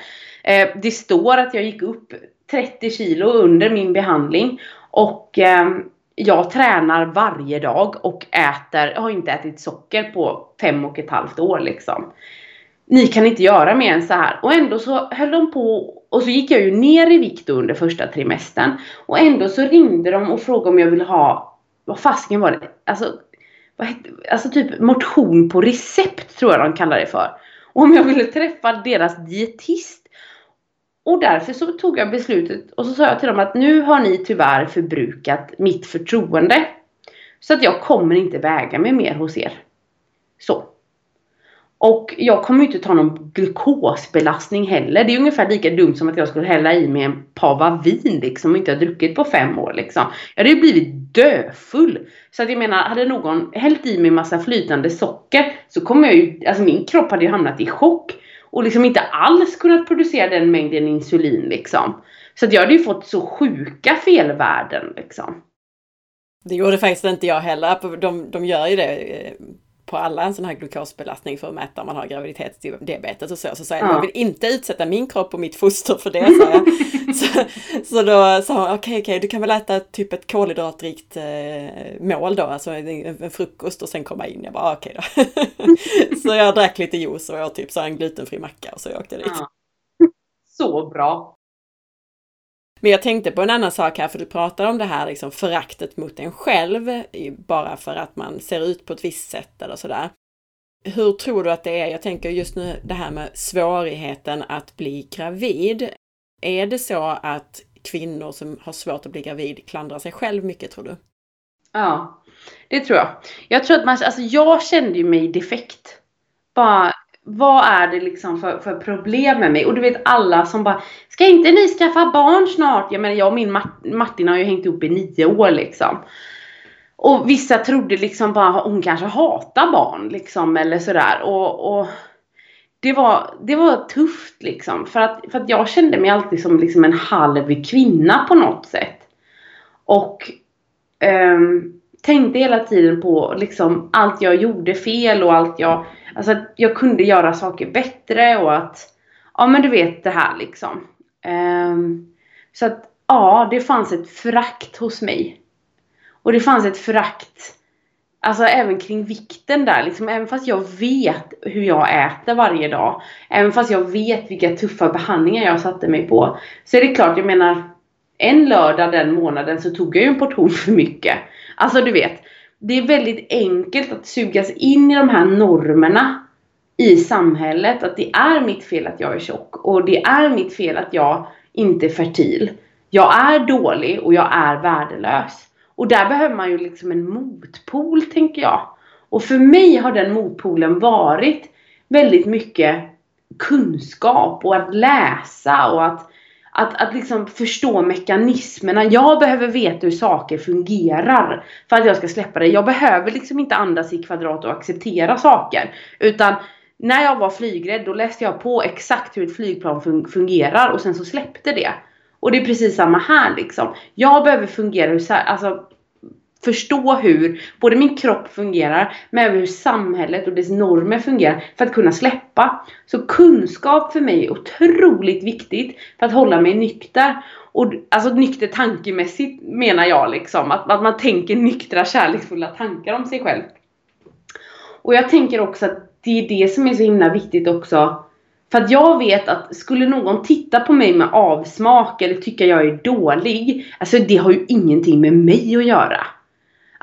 B: Eh, det står att jag gick upp 30 kilo under min behandling och eh, jag tränar varje dag och äter, jag har inte ätit socker på fem och ett halvt år liksom. Ni kan inte göra mer än så här. Och ändå så höll de på och så gick jag ju ner i vikt under första trimestern. Och ändå så ringde de och frågade om jag ville ha, vad fasken var det? Alltså, vad hette, alltså typ motion på recept tror jag de kallar det för. Och om jag ville träffa deras dietist. Och därför så tog jag beslutet och så sa jag till dem att nu har ni tyvärr förbrukat mitt förtroende. Så att jag kommer inte väga mig mer hos er. Så. Och jag kommer inte ta någon glukosbelastning heller. Det är ungefär lika dumt som att jag skulle hälla i mig en pava vin liksom och inte ha druckit på fem år liksom. Jag hade ju blivit döfull. Så att jag menar, hade någon hällt i mig massa flytande socker så kommer jag ju, alltså min kropp hade ju hamnat i chock. Och liksom inte alls kunnat producera den mängden insulin liksom. Så att jag hade ju fått så sjuka felvärden liksom.
A: Det gjorde faktiskt inte jag heller. De, de gör ju det eh, på alla en sån här glukosbelastning för att mäta om man har graviditetsdiabetes och så. Så sa jag, ja. jag vill inte utsätta min kropp och mitt foster för det, sa jag. <laughs> så, så då sa hon, okej, okay, okej, okay, du kan väl äta typ ett kolhydratrikt eh, mål då, alltså en, en, frukost och sen komma in. Jag bara, okej okay då. <laughs> så jag drack lite juice och jag typ så en glutenfri macka och så jag åkte dit. Ja.
B: Så bra!
A: Men jag tänkte på en annan sak här, för du pratar om det här liksom föraktet mot en själv, bara för att man ser ut på ett visst sätt eller sådär. Hur tror du att det är? Jag tänker just nu det här med svårigheten att bli gravid. Är det så att kvinnor som har svårt att bli gravid klandrar sig själv mycket tror du?
B: Ja, det tror jag. Jag tror att man, alltså jag kände ju mig defekt. Bara vad är det liksom för, för problem med mig? Och du vet alla som bara Ska inte ni skaffa barn snart? Jag menar jag och min Martin har ju hängt ihop i nio år liksom. Och vissa trodde liksom bara hon kanske hatar barn liksom eller sådär. Och, och det, var, det var tufft liksom. För att, för att jag kände mig alltid som liksom en halv kvinna på något sätt. Och um, tänkte hela tiden på liksom allt jag gjorde fel och allt jag Alltså att jag kunde göra saker bättre och att Ja men du vet det här liksom. Um, så att ja, det fanns ett frakt hos mig. Och det fanns ett frakt Alltså även kring vikten där liksom. Även fast jag vet hur jag äter varje dag. Även fast jag vet vilka tuffa behandlingar jag satte mig på. Så är det klart, jag menar. En lördag den månaden så tog jag ju en portion för mycket. Alltså du vet det är väldigt enkelt att sugas in i de här normerna i samhället. Att det är mitt fel att jag är tjock och det är mitt fel att jag inte är fertil. Jag är dålig och jag är värdelös. Och där behöver man ju liksom en motpol tänker jag. Och för mig har den motpolen varit väldigt mycket kunskap och att läsa och att att, att liksom förstå mekanismerna. Jag behöver veta hur saker fungerar för att jag ska släppa det. Jag behöver liksom inte andas i kvadrat och acceptera saker. Utan när jag var flygrädd då läste jag på exakt hur ett flygplan fun fungerar och sen så släppte det. Och det är precis samma här liksom. Jag behöver fungera hur, alltså förstå hur både min kropp fungerar men även hur samhället och dess normer fungerar för att kunna släppa. Så kunskap för mig är otroligt viktigt för att hålla mig nykter. Och, alltså nykter tankemässigt menar jag liksom. Att, att man tänker nyktra kärleksfulla tankar om sig själv. Och jag tänker också att det är det som är så himla viktigt också. För att jag vet att skulle någon titta på mig med avsmak eller tycka jag är dålig. Alltså det har ju ingenting med mig att göra.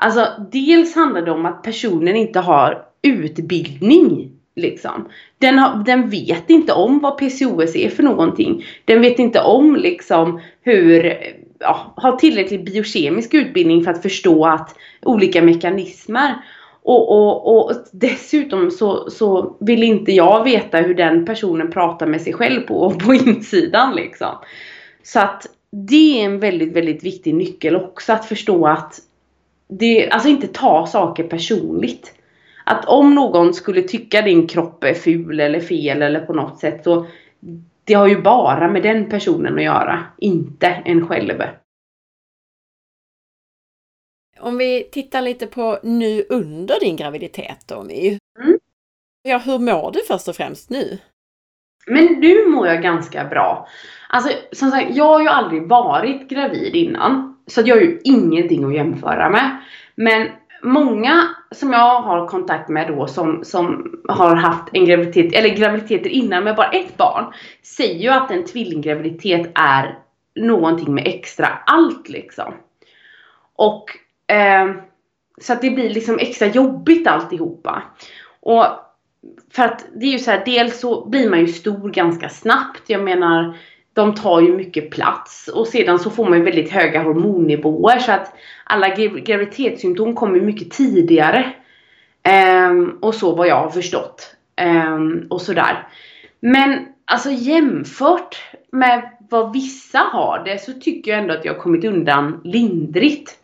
B: Alltså dels handlar det om att personen inte har utbildning. Liksom. Den, har, den vet inte om vad PCOS är för någonting. Den vet inte om liksom hur, ja, har tillräcklig biokemisk utbildning för att förstå att olika mekanismer. Och, och, och dessutom så, så vill inte jag veta hur den personen pratar med sig själv på, på insidan liksom. Så att det är en väldigt, väldigt viktig nyckel också att förstå att det, alltså inte ta saker personligt. Att om någon skulle tycka din kropp är ful eller fel eller på något sätt så det har ju bara med den personen att göra, inte en själv.
A: Om vi tittar lite på nu under din graviditet då My. Mm. Ja, hur mår du först och främst nu?
B: Men nu mår jag ganska bra. Alltså som sagt, jag har ju aldrig varit gravid innan. Så jag har ju ingenting att jämföra med. Men många som jag har kontakt med då som, som har haft en graviditet, eller graviditeter innan med bara ett barn. Säger ju att en tvillinggraviditet är någonting med extra allt liksom. Och eh, så att det blir liksom extra jobbigt alltihopa. Och för att det är ju så här, dels så blir man ju stor ganska snabbt. Jag menar, de tar ju mycket plats och sedan så får man ju väldigt höga hormonnivåer så att alla graviditetssymptom kommer mycket tidigare. Um, och så vad jag har förstått. Um, och sådär. Men alltså jämfört med vad vissa har det så tycker jag ändå att jag har kommit undan lindrigt.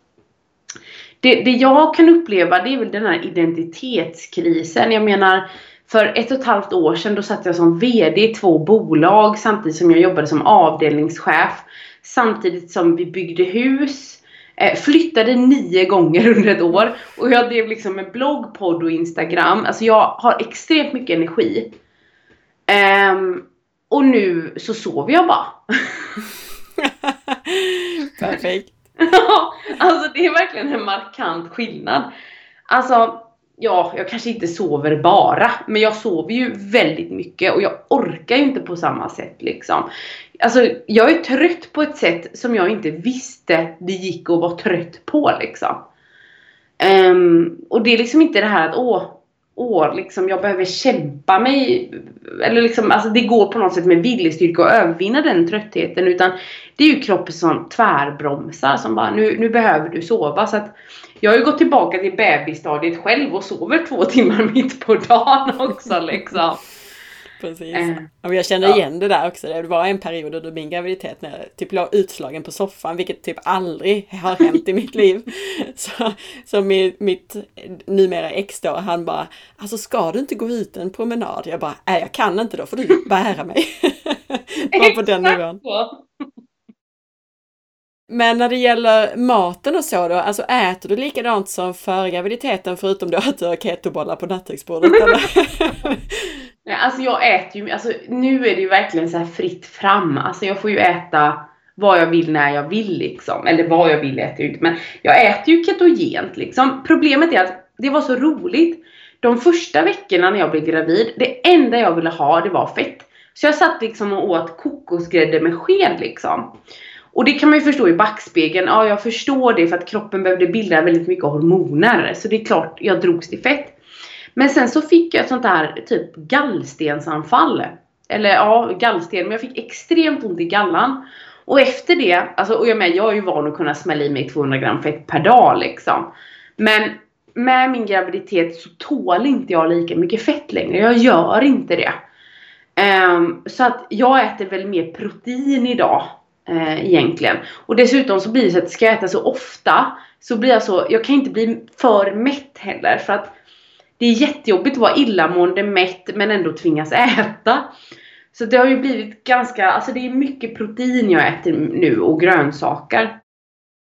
B: Det, det jag kan uppleva det är väl den här identitetskrisen. Jag menar för ett och ett halvt år sedan då satt jag som VD i två bolag samtidigt som jag jobbade som avdelningschef. Samtidigt som vi byggde hus. Eh, flyttade nio gånger <laughs> under ett år. Och jag drev liksom en blogg, podd och Instagram. Alltså jag har extremt mycket energi. Um, och nu så sover jag bara. <laughs> <laughs>
A: Perfekt.
B: alltså det är verkligen en markant skillnad. Alltså ja, jag kanske inte sover bara, men jag sover ju väldigt mycket och jag orkar ju inte på samma sätt liksom. Alltså, jag är trött på ett sätt som jag inte visste det gick att vara trött på liksom. Um, och det är liksom inte det här att åh, åh, liksom jag behöver kämpa mig. Eller liksom, alltså det går på något sätt med viljestyrka att övervinna den tröttheten. Utan det är ju kroppen som tvärbromsar som bara nu, nu behöver du sova. Så att jag har ju gått tillbaka till bebisstadiet själv och sover två timmar mitt på dagen <laughs> också liksom.
A: Precis. Äh, jag känner igen ja. det där också. Det var en period under min graviditet när jag typ låg utslagen på soffan, vilket typ aldrig har hänt i mitt liv. <laughs> Så, så mitt, mitt numera ex då, han bara, alltså ska du inte gå ut en promenad? Jag bara, nej jag kan inte då får du bära mig. <laughs> Var på den nivån. Men när det gäller maten och så då, alltså äter du likadant som före graviditeten förutom då att du har ketobollar på nattduksbordet?
B: Nej, <laughs> alltså jag äter ju, alltså nu är det ju verkligen så här fritt fram. Alltså jag får ju äta vad jag vill när jag vill liksom. Eller vad jag vill äter jag inte, men jag äter ju ketogent liksom. Problemet är att det var så roligt. De första veckorna när jag blev gravid, det enda jag ville ha det var fett. Så jag satt liksom och åt kokosgrädde med sked liksom. Och det kan man ju förstå i backspegeln. Ja, jag förstår det för att kroppen behövde bilda väldigt mycket hormoner. Så det är klart jag drogs till fett. Men sen så fick jag ett sånt där typ gallstensanfall. Eller ja, gallsten. Men jag fick extremt ont i gallan. Och efter det, alltså, och jag med, jag är ju van att kunna smälla i mig 200 gram fett per dag liksom. Men med min graviditet så tål inte jag lika mycket fett längre. Jag gör inte det. Um, så att jag äter väl mer protein idag eh, egentligen. Och dessutom så blir det så att ska jag äta så ofta så blir jag så, jag kan inte bli för mätt heller för att det är jättejobbigt att vara illamående, mätt men ändå tvingas äta. Så det har ju blivit ganska, alltså det är mycket protein jag äter nu och grönsaker.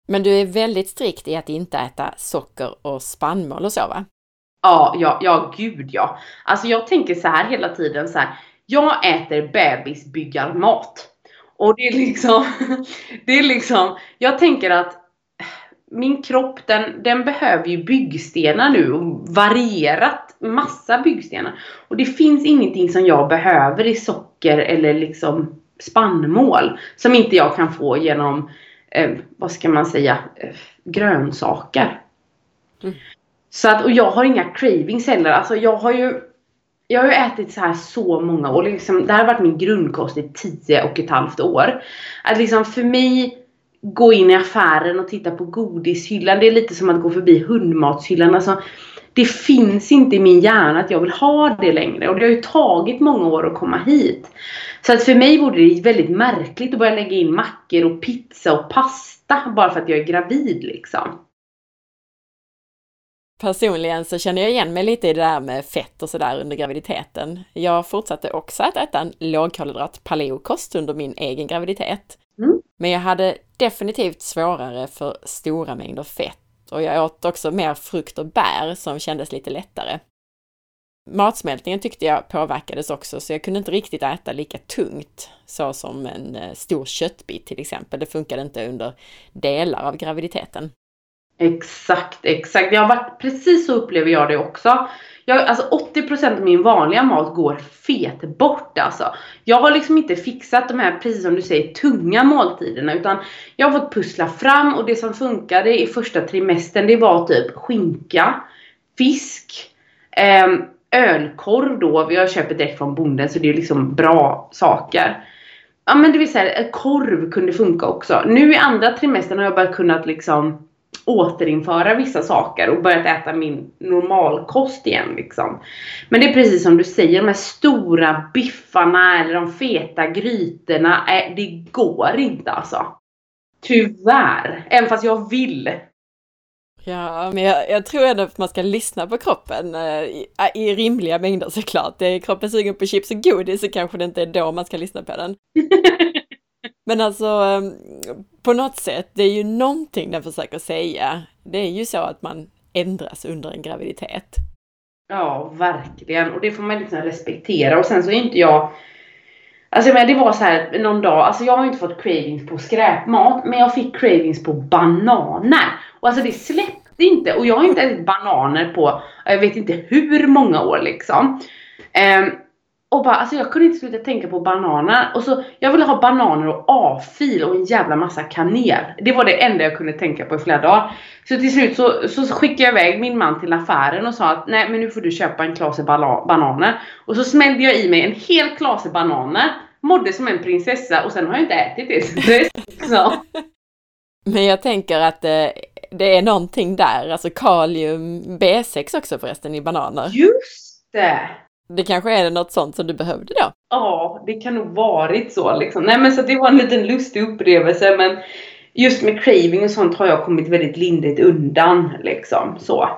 A: Men du är väldigt strikt i att inte äta socker och spannmål och så va?
B: Ja, ja, ja gud ja. Alltså jag tänker så här hela tiden så här. Jag äter bebisbyggarmat. Och det är liksom, <laughs> det är liksom, jag tänker att min kropp den, den behöver ju byggstenar nu och varierat massa byggstenar. Och det finns ingenting som jag behöver i socker eller liksom spannmål som inte jag kan få genom, eh, vad ska man säga, eh, grönsaker. Mm. Så att, och jag har inga cravings heller. Alltså jag har ju jag har ju ätit så här så många år. Liksom, det här har varit min grundkost i tio och ett halvt år. Att liksom för mig gå in i affären och titta på godishyllan. Det är lite som att gå förbi hundmatshyllan. Alltså, det finns inte i min hjärna att jag vill ha det längre. Och det har ju tagit många år att komma hit. Så att för mig vore det väldigt märkligt att börja lägga in mackor och pizza och pasta bara för att jag är gravid liksom.
A: Personligen så känner jag igen mig lite i det där med fett och sådär under graviditeten. Jag fortsatte också att äta en lågkolhydrat paleokost under min egen graviditet. Mm. Men jag hade definitivt svårare för stora mängder fett och jag åt också mer frukt och bär som kändes lite lättare. Matsmältningen tyckte jag påverkades också så jag kunde inte riktigt äta lika tungt så som en eh, stor köttbit till exempel. Det funkade inte under delar av graviditeten.
B: Exakt, exakt. Jag har varit, precis så upplever jag det också. Jag, alltså 80% av min vanliga mat går fet bort alltså. Jag har liksom inte fixat de här, precis som du säger, tunga måltiderna utan jag har fått pussla fram och det som funkade i första trimestern det var typ skinka, fisk, eh, ölkorv då. Jag köper direkt från bonden så det är liksom bra saker. Ja men det vill säga eh, korv kunde funka också. Nu i andra trimestern har jag bara kunnat liksom återinföra vissa saker och börjat äta min normalkost igen liksom. Men det är precis som du säger, de här stora biffarna eller de feta grytorna, äh, det går inte alltså. Tyvärr. Även fast jag vill.
A: Ja, men jag, jag, tror ändå att man ska lyssna på kroppen eh, i, i, rimliga mängder såklart. Är kroppen sugen på chips och godis så kanske det inte är då man ska lyssna på den. <laughs> Men alltså, ehm, på något sätt, det är ju någonting den försöker säga. Det är ju så att man ändras under en graviditet.
B: Ja, verkligen. Och det får man liksom respektera. Och sen så är inte jag... Alltså men det var så här någon dag, alltså jag har inte fått cravings på skräpmat, men jag fick cravings på bananer. Och alltså det släppte inte. Och jag har inte ätit bananer på, jag vet inte hur många år liksom. Um, och bara, alltså jag kunde inte sluta tänka på bananer. Och så, jag ville ha bananer och A-fil och en jävla massa kanel. Det var det enda jag kunde tänka på i flera dagar. Så till slut så, så skickade jag iväg min man till affären och sa att nej men nu får du köpa en klase bananer. Och så smällde jag i mig en hel klase bananer. Mådde som en prinsessa och sen har jag inte ätit det. <laughs> så.
A: Men jag tänker att eh, det är någonting där, alltså kalium B6 också förresten i bananer.
B: Just det!
A: Det kanske är något sånt som du behövde då?
B: Ja, det kan nog varit så liksom. Nej men så det var en liten lustig upplevelse men just med craving och sånt har jag kommit väldigt lindrigt undan liksom så.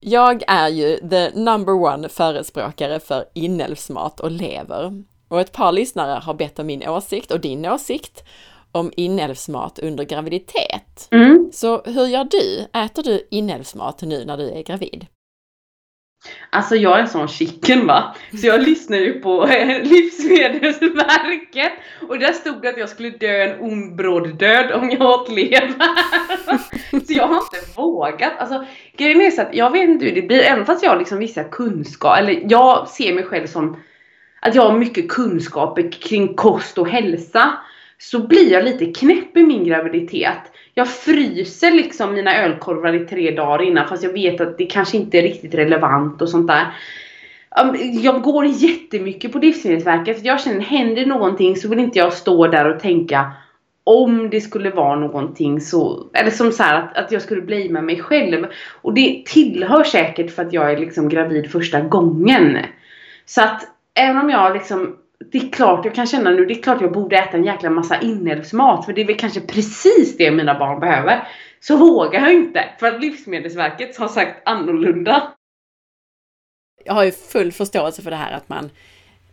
A: Jag är ju the number one förespråkare för inälvsmat och lever. Och ett par lyssnare har bett om min åsikt och din åsikt om inälvsmat under graviditet. Mm. Så hur gör du? Äter du inälvsmat nu när du är gravid?
B: Alltså jag är en sån chicken va. Så jag lyssnar ju på eh, <laughs> Livsmedelsverket och där stod det att jag skulle dö en ond bråd död om jag åt lever. <laughs> så jag har inte vågat. Alltså grejen är så att jag vet inte hur det blir, även fast jag har liksom vissa kunskaper, eller jag ser mig själv som att jag har mycket kunskaper kring kost och hälsa så blir jag lite knäpp i min graviditet. Jag fryser liksom mina ölkorvar i tre dagar innan fast jag vet att det kanske inte är riktigt relevant och sånt där. Jag går jättemycket på Livsmedelsverket för jag känner händer någonting så vill inte jag stå där och tänka om det skulle vara någonting så, eller som så här, att, att jag skulle blamea mig själv. Och det tillhör säkert för att jag är liksom gravid första gången. Så att även om jag liksom det är klart jag kan känna nu, det är klart jag borde äta en jäkla massa inälvsmat för det är väl kanske precis det mina barn behöver. Så vågar jag inte för att Livsmedelsverket har sagt annorlunda.
A: Jag har ju full förståelse för det här att man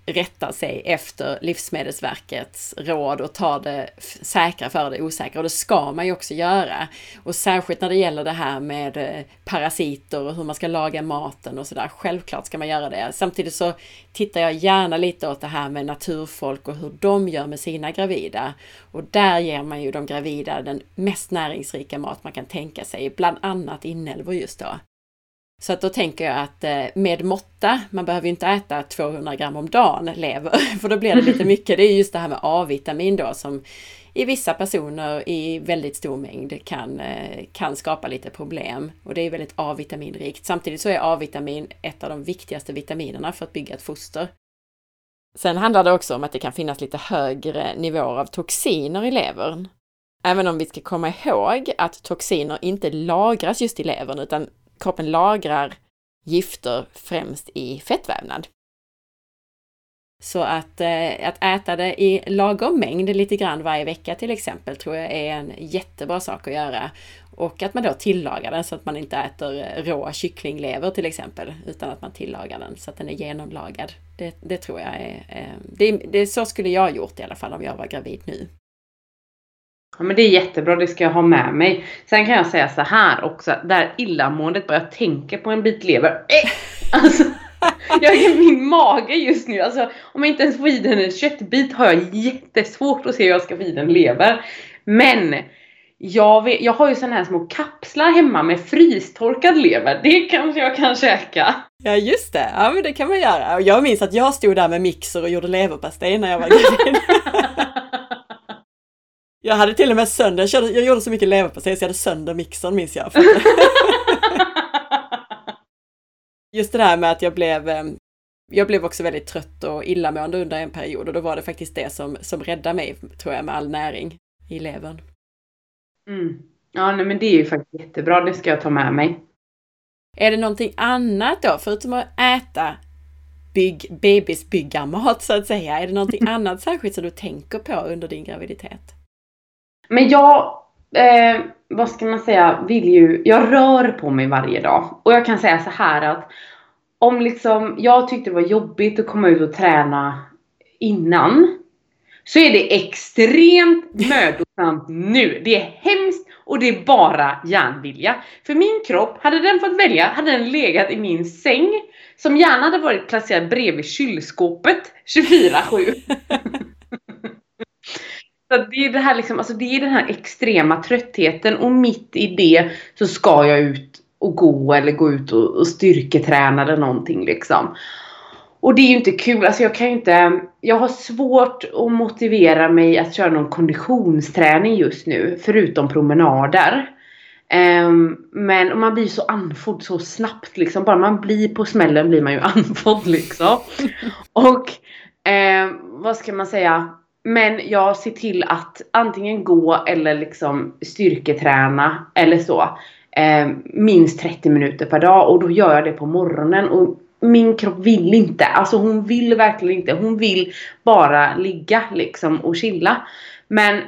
A: rättar sig efter Livsmedelsverkets råd och tar det säkra för det osäkra. Och det ska man ju också göra. Och särskilt när det gäller det här med eh, parasiter och hur man ska laga maten och sådär. Självklart ska man göra det. Samtidigt så tittar jag gärna lite åt det här med naturfolk och hur de gör med sina gravida. Och där ger man ju de gravida den mest näringsrika mat man kan tänka sig, bland annat inälvor just då. Så att då tänker jag att eh, med måtta, man behöver inte äta 200 gram om dagen lever, <laughs> för då blir det lite <laughs> mycket. Det är just det här med A-vitamin då som i vissa personer i väldigt stor mängd kan, eh, kan skapa lite problem. Och det är väldigt A-vitaminrikt. Samtidigt så är A-vitamin ett av de viktigaste vitaminerna för att bygga ett foster. Sen handlar det också om att det kan finnas lite högre nivåer av toxiner i levern. Även om vi ska komma ihåg att toxiner inte lagras just i levern utan kroppen lagrar gifter främst i fettvävnad. Så att, eh, att äta det i lagom mängd lite grann varje vecka till exempel tror jag är en jättebra sak att göra. Och att man då tillagar den så att man inte äter rå kycklinglever till exempel, utan att man tillagar den så att den är genomlagad. Det, det tror jag är, eh, det, det, så skulle jag gjort i alla fall om jag var gravid nu.
B: Ja men det är jättebra, det ska jag ha med mig. Sen kan jag säga så här också, det här illamåendet, bara jag tänker på en bit lever. Äh! <laughs> Alltså, jag är min mage just nu. Alltså, om jag inte ens får i den en köttbit har jag jättesvårt att se hur jag ska få i den lever. Men jag, vet, jag har ju sådana här små kapslar hemma med frystorkad lever. Det kanske jag kan käka.
A: Ja just det, ja men det kan man göra. Jag minns att jag stod där med mixer och gjorde leverpastej när jag var gravid. <laughs> jag hade till och med sönder, jag, jag gjorde så mycket leverpastej så jag hade sönder mixern minns jag. <laughs> Just det där med att jag blev eh, jag blev också väldigt trött och illamående under en period och då var det faktiskt det som, som räddade mig, tror jag, med all näring i levern.
B: Mm. Ja, nej, men det är ju faktiskt jättebra. Det ska jag ta med mig.
A: Är det någonting annat då, förutom att äta bygg, bebisbyggarmat så att säga? Är det någonting <laughs> annat särskilt som du tänker på under din graviditet?
B: Men jag, eh, vad ska man säga, vill ju, jag rör på mig varje dag. Och jag kan säga så här att om liksom jag tyckte det var jobbigt att komma ut och träna innan så är det extremt mödosamt nu. Det är hemskt och det är bara järnvilja. För min kropp, hade den fått välja, hade den legat i min säng som gärna hade varit placerad bredvid kylskåpet <laughs> 24-7. Så det är det här liksom, alltså det är den här extrema tröttheten och mitt i det så ska jag ut och gå eller gå ut och, och styrketräna eller någonting liksom. Och det är ju inte kul, alltså jag kan ju inte, jag har svårt att motivera mig att köra någon konditionsträning just nu, förutom promenader. Um, men man blir så andfådd så snabbt liksom, bara man blir på smällen blir man ju <laughs> andfådd liksom. Och um, vad ska man säga, men jag ser till att antingen gå eller liksom styrketräna eller så. Eh, minst 30 minuter per dag och då gör jag det på morgonen. Och min kropp vill inte. Alltså hon vill verkligen inte. Hon vill bara ligga liksom och chilla. Men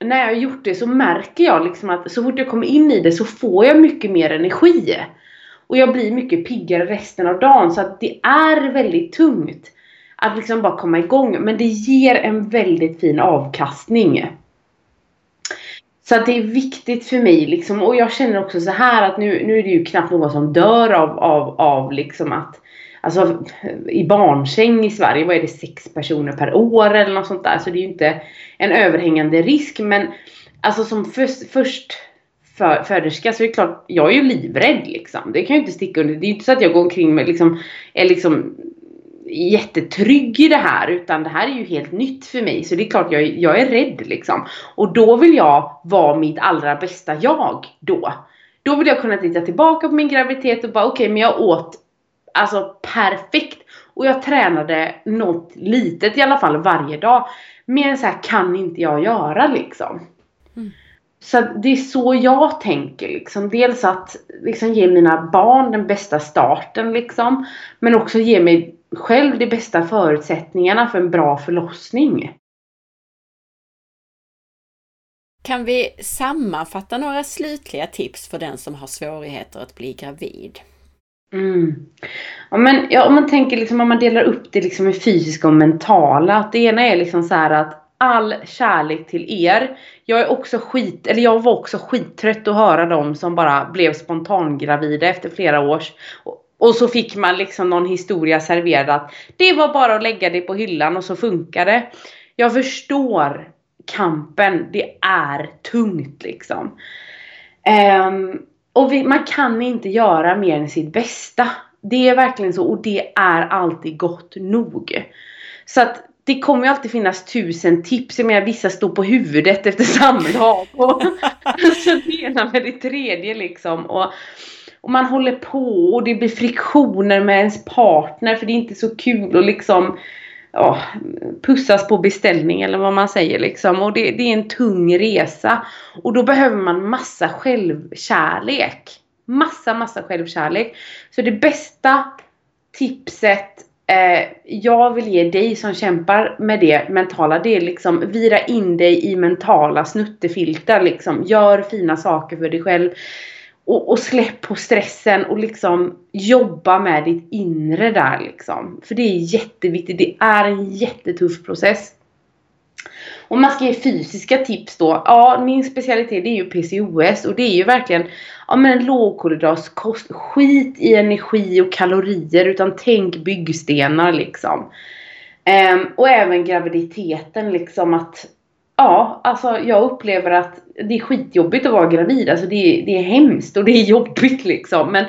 B: när jag har gjort det så märker jag liksom att så fort jag kommer in i det så får jag mycket mer energi. Och jag blir mycket piggare resten av dagen. Så att det är väldigt tungt. Att liksom bara komma igång. Men det ger en väldigt fin avkastning. Så att det är viktigt för mig liksom. Och jag känner också så här att nu, nu är det ju knappt någon som dör av, av, av liksom att Alltså i barnsäng i Sverige, vad är det, sex personer per år eller något sånt där. Så det är ju inte en överhängande risk. Men alltså som först, först för, föderska så är det klart, jag är ju livrädd liksom. Det kan jag inte sticka under. Det är ju inte så att jag går omkring med liksom, är liksom jättetrygg i det här utan det här är ju helt nytt för mig så det är klart jag, jag är rädd liksom. Och då vill jag vara mitt allra bästa jag då. Då vill jag kunna titta tillbaka på min graviditet och bara okej okay, men jag åt alltså perfekt och jag tränade något litet i alla fall varje dag. Mer än så här kan inte jag göra liksom. Mm. Så det är så jag tänker liksom. Dels att liksom ge mina barn den bästa starten liksom. Men också ge mig själv de bästa förutsättningarna för en bra förlossning.
A: Kan vi sammanfatta några slutliga tips för den som har svårigheter att bli gravid?
B: Mm. Ja, men, ja, om man tänker liksom om man delar upp det liksom i fysiska och mentala. Att det ena är liksom så att all kärlek till er. Jag är också skit, eller jag var också skittrött att höra dem som bara blev spontangravida efter flera års och så fick man liksom någon historia serverad att det var bara att lägga det på hyllan och så funkar det. Jag förstår kampen. Det är tungt liksom. Um, och vi, man kan inte göra mer än sitt bästa. Det är verkligen så och det är alltid gott nog. Så att det kommer ju alltid finnas tusen tips. Jag menar vissa står på huvudet efter samlag. Och <laughs> så det ena med det tredje liksom. Och, och man håller på och det blir friktioner med ens partner för det är inte så kul att liksom ja, pussas på beställning eller vad man säger liksom. Och det, det är en tung resa. Och då behöver man massa självkärlek. Massa, massa självkärlek. Så det bästa tipset eh, jag vill ge dig som kämpar med det mentala, det är liksom vira in dig i mentala snuttefilter liksom. Gör fina saker för dig själv. Och, och, släpp på stressen och liksom jobba med ditt inre där liksom. För det är jätteviktigt. Det är en jättetuff process. Om man ska ge fysiska tips då. Ja, min specialitet det är ju PCOS och det är ju verkligen ja, men lågkolhydratkost. Skit i energi och kalorier utan tänk byggstenar liksom. Ehm, och även graviditeten liksom att Ja, alltså jag upplever att det är skitjobbigt att vara gravid. Alltså det är, det är hemskt och det är jobbigt liksom. Men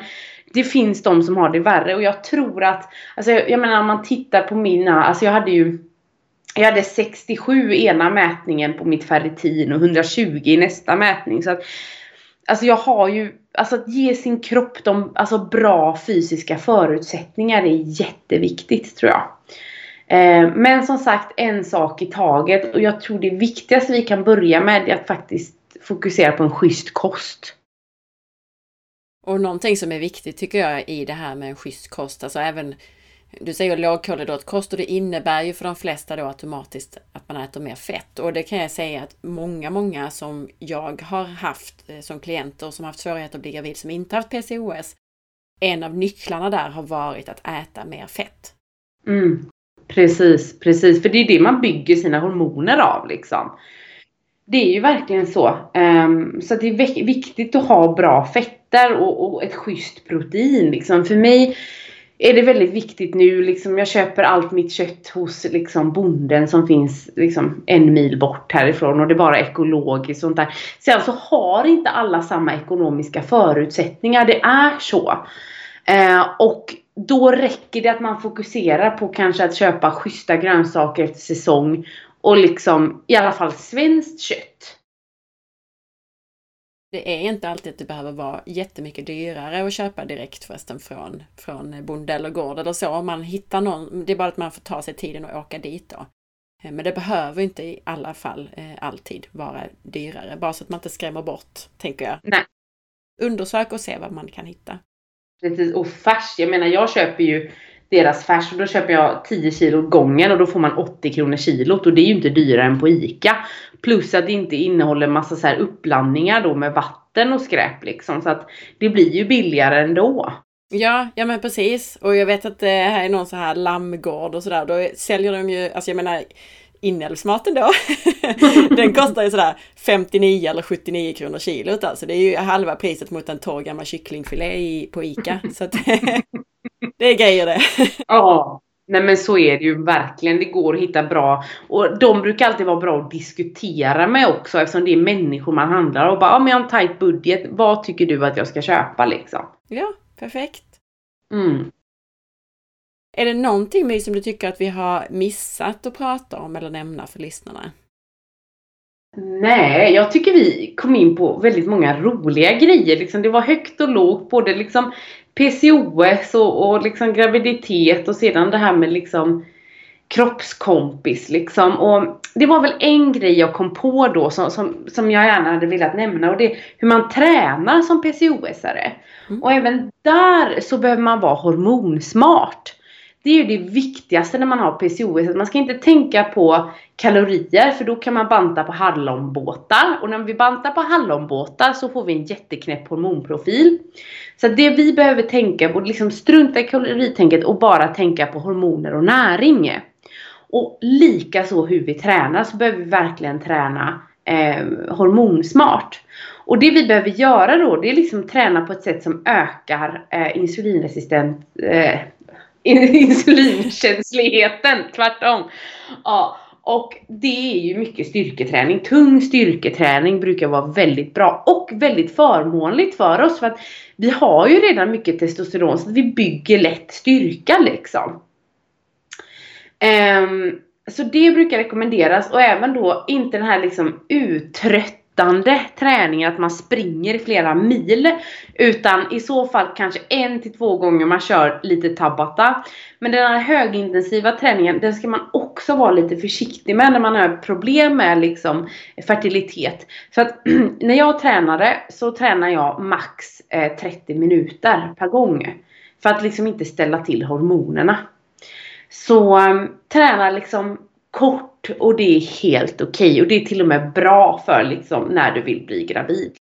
B: det finns de som har det värre och jag tror att, alltså jag, jag menar om man tittar på mina, alltså jag hade ju jag hade 67 i ena mätningen på mitt ferritin och 120 i nästa mätning. Så att, alltså jag har ju, alltså att ge sin kropp de alltså bra fysiska förutsättningar är jätteviktigt tror jag. Eh, men som sagt, en sak i taget. Och jag tror det viktigaste vi kan börja med är att faktiskt fokusera på en schysst kost.
A: Och någonting som är viktigt tycker jag i det här med en schysst kost, alltså även du säger lågkolhydratkost och det innebär ju för de flesta då automatiskt att man äter mer fett. Och det kan jag säga att många, många som jag har haft eh, som klienter som haft svårigheter att bli gravid som inte haft PCOS. En av nycklarna där har varit att äta mer fett.
B: Mm. Precis, precis. För det är det man bygger sina hormoner av liksom. Det är ju verkligen så. Um, så det är viktigt att ha bra fetter och, och ett schysst protein. Liksom. För mig är det väldigt viktigt nu. Liksom, jag köper allt mitt kött hos liksom, bonden som finns liksom, en mil bort härifrån och det är bara ekologiskt. Sånt där. Sen så alltså, har inte alla samma ekonomiska förutsättningar. Det är så. Uh, och då räcker det att man fokuserar på kanske att köpa schyssta grönsaker efter säsong och liksom i alla fall svenskt kött.
A: Det är inte alltid att det behöver vara jättemycket dyrare att köpa direkt förresten från, från bonde eller gård eller så. Om man hittar någon, det är bara att man får ta sig tiden och åka dit då. Eh, men det behöver inte i alla fall eh, alltid vara dyrare, bara så att man inte skrämmer bort, tänker jag.
B: Nej.
A: Undersök och se vad man kan hitta.
B: Precis, och färs. Jag menar jag köper ju deras färs och då köper jag 10 kilo gången och då får man 80 kronor kilot och det är ju inte dyrare än på ICA. Plus att det inte innehåller massa så här uppblandningar då med vatten och skräp liksom så att det blir ju billigare ändå.
A: Ja, ja men precis. Och jag vet att det här är någon så här lammgård och sådär. Då säljer de ju, alltså jag menar inälvsmaten då, <laughs> den kostar ju sådär 59 eller 79 kronor kilot alltså. Det är ju halva priset mot en torr gammal kycklingfilé på ICA. Så att, <laughs> det är grejer det.
B: Ja, nej men så är det ju verkligen. Det går att hitta bra. Och de brukar alltid vara bra att diskutera med också eftersom det är människor man handlar och bara, ja men jag har en tight budget. Vad tycker du att jag ska köpa liksom?
A: Ja, perfekt.
B: Mm.
A: Är det någonting My som du tycker att vi har missat att prata om eller nämna för lyssnarna?
B: Nej, jag tycker vi kom in på väldigt många roliga grejer. Liksom, det var högt och lågt, både liksom PCOS och, och liksom graviditet och sedan det här med liksom kroppskompis liksom. Och det var väl en grej jag kom på då som, som, som jag gärna hade velat nämna och det är hur man tränar som PCOS-are. Mm. Och även där så behöver man vara hormonsmart. Det är ju det viktigaste när man har PCOS. Att man ska inte tänka på kalorier för då kan man banta på hallonbåtar. Och när vi bantar på hallonbåtar så får vi en jätteknäpp hormonprofil. Så det vi behöver tänka på, liksom strunta i kaloritänket och bara tänka på hormoner och näring. Och likaså hur vi tränar så behöver vi verkligen träna eh, hormonsmart. Och det vi behöver göra då det är liksom träna på ett sätt som ökar eh, insulinresistent eh, insulinkänsligheten, tvärtom. Ja, Och det är ju mycket styrketräning. Tung styrketräning brukar vara väldigt bra och väldigt förmånligt för oss. För att vi har ju redan mycket testosteron så att vi bygger lätt styrka liksom. Um, så det brukar rekommenderas och även då inte den här liksom uttrött sittande träning, att man springer flera mil. Utan i så fall kanske en till två gånger man kör lite tabata. Men den här högintensiva träningen, den ska man också vara lite försiktig med när man har problem med liksom fertilitet. Så att <clears throat> när jag tränade så tränar jag max eh, 30 minuter per gång. För att liksom inte ställa till hormonerna. Så ehm, träna liksom kort och det är helt okej. Okay. Och det är till och med bra för liksom när du vill bli gravid.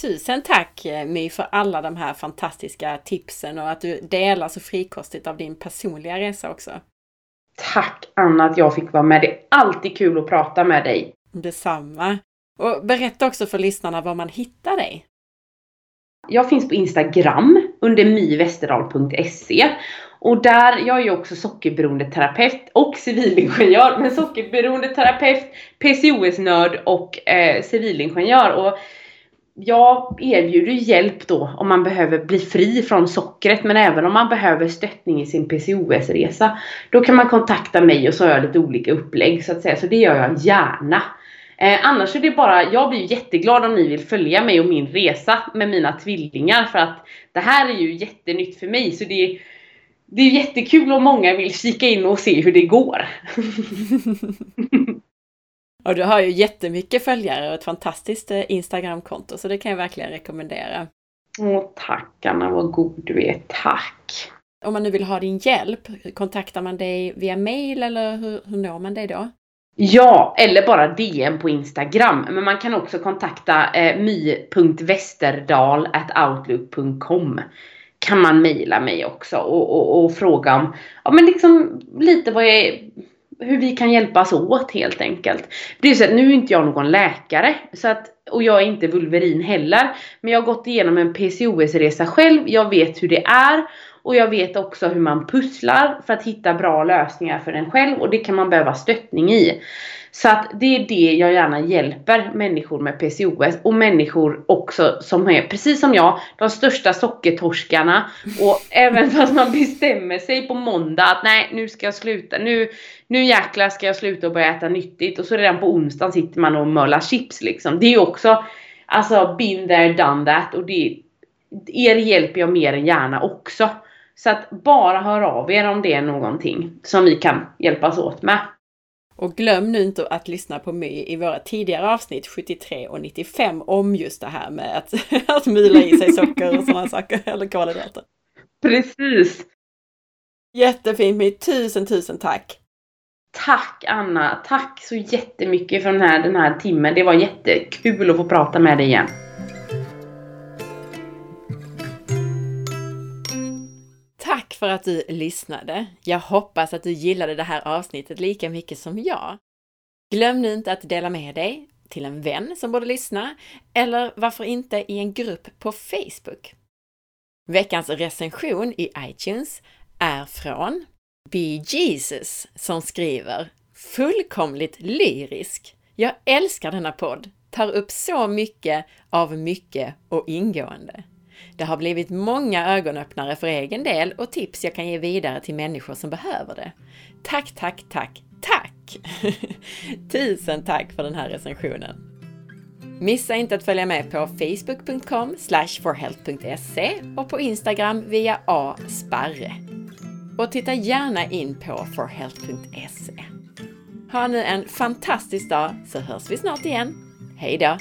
A: Tusen tack eh, My för alla de här fantastiska tipsen och att du delar så frikostigt av din personliga resa också.
B: Tack Anna att jag fick vara med. Det är alltid kul att prata med dig.
A: Detsamma. Och berätta också för lyssnarna var man hittar dig.
B: Jag finns på Instagram under myvesterdal.se och där, jag är ju också sockerberoende terapeut och civilingenjör, men sockerberoende terapeut, PCOS-nörd och eh, civilingenjör. Och jag erbjuder hjälp då om man behöver bli fri från sockret men även om man behöver stöttning i sin PCOS-resa. Då kan man kontakta mig och så har jag lite olika upplägg så att säga. Så det gör jag gärna. Eh, annars är det bara, jag blir jätteglad om ni vill följa mig och min resa med mina tvillingar för att det här är ju jättenytt för mig så det det är jättekul om många vill kika in och se hur det går. <laughs>
A: och du har ju jättemycket följare och ett fantastiskt eh, Instagramkonto så det kan jag verkligen rekommendera.
B: Åh tack Anna, vad god du är. Tack!
A: Om man nu vill ha din hjälp, kontaktar man dig via mail eller hur, hur når man dig då?
B: Ja, eller bara DM på Instagram. Men man kan också kontakta eh, my.westerdal.outlook.com kan man mejla mig också och, och, och, fråga om ja, men liksom lite vad jag, hur vi kan hjälpas åt helt enkelt. Det är så att nu är inte jag någon läkare så att, och jag är inte vulverin heller. Men jag har gått igenom en PCOS-resa själv. Jag vet hur det är och jag vet också hur man pusslar för att hitta bra lösningar för en själv och det kan man behöva stöttning i. Så att det är det jag gärna hjälper människor med PCOS och människor också som är precis som jag, de största sockertorskarna och <laughs> även fast man bestämmer sig på måndag att nej nu ska jag sluta, nu, nu jäklar ska jag sluta och börja äta nyttigt och så redan på onsdagen sitter man och mölar chips liksom. Det är också alltså been there done that och det er hjälper jag mer än gärna också. Så att bara hör av er om det är någonting som vi kan hjälpas åt med.
A: Och glöm nu inte att lyssna på My i våra tidigare avsnitt 73 och 95 om just det här med att, <laughs> att mila i sig socker och sådana saker, eller kolhydrater.
B: Precis!
A: Jättefint My, tusen tusen tack!
B: Tack Anna! Tack så jättemycket för den här, den här timmen. Det var jättekul att få prata med dig igen.
A: För att du lyssnade! Jag hoppas att du gillade det här avsnittet lika mycket som jag. Glöm nu inte att dela med dig till en vän som borde lyssna, eller varför inte i en grupp på Facebook. Veckans recension i iTunes är från Be Jesus som skriver Fullkomligt lyrisk! Jag älskar denna podd! Tar upp så mycket av mycket och ingående. Det har blivit många ögonöppnare för egen del och tips jag kan ge vidare till människor som behöver det. Tack, tack, tack, tack! <laughs> Tusen tack för den här recensionen! Missa inte att följa med på facebook.com forhealth.se och på Instagram via asparre. Och titta gärna in på forhealth.se. Ha nu en fantastisk dag så hörs vi snart igen. Hejdå!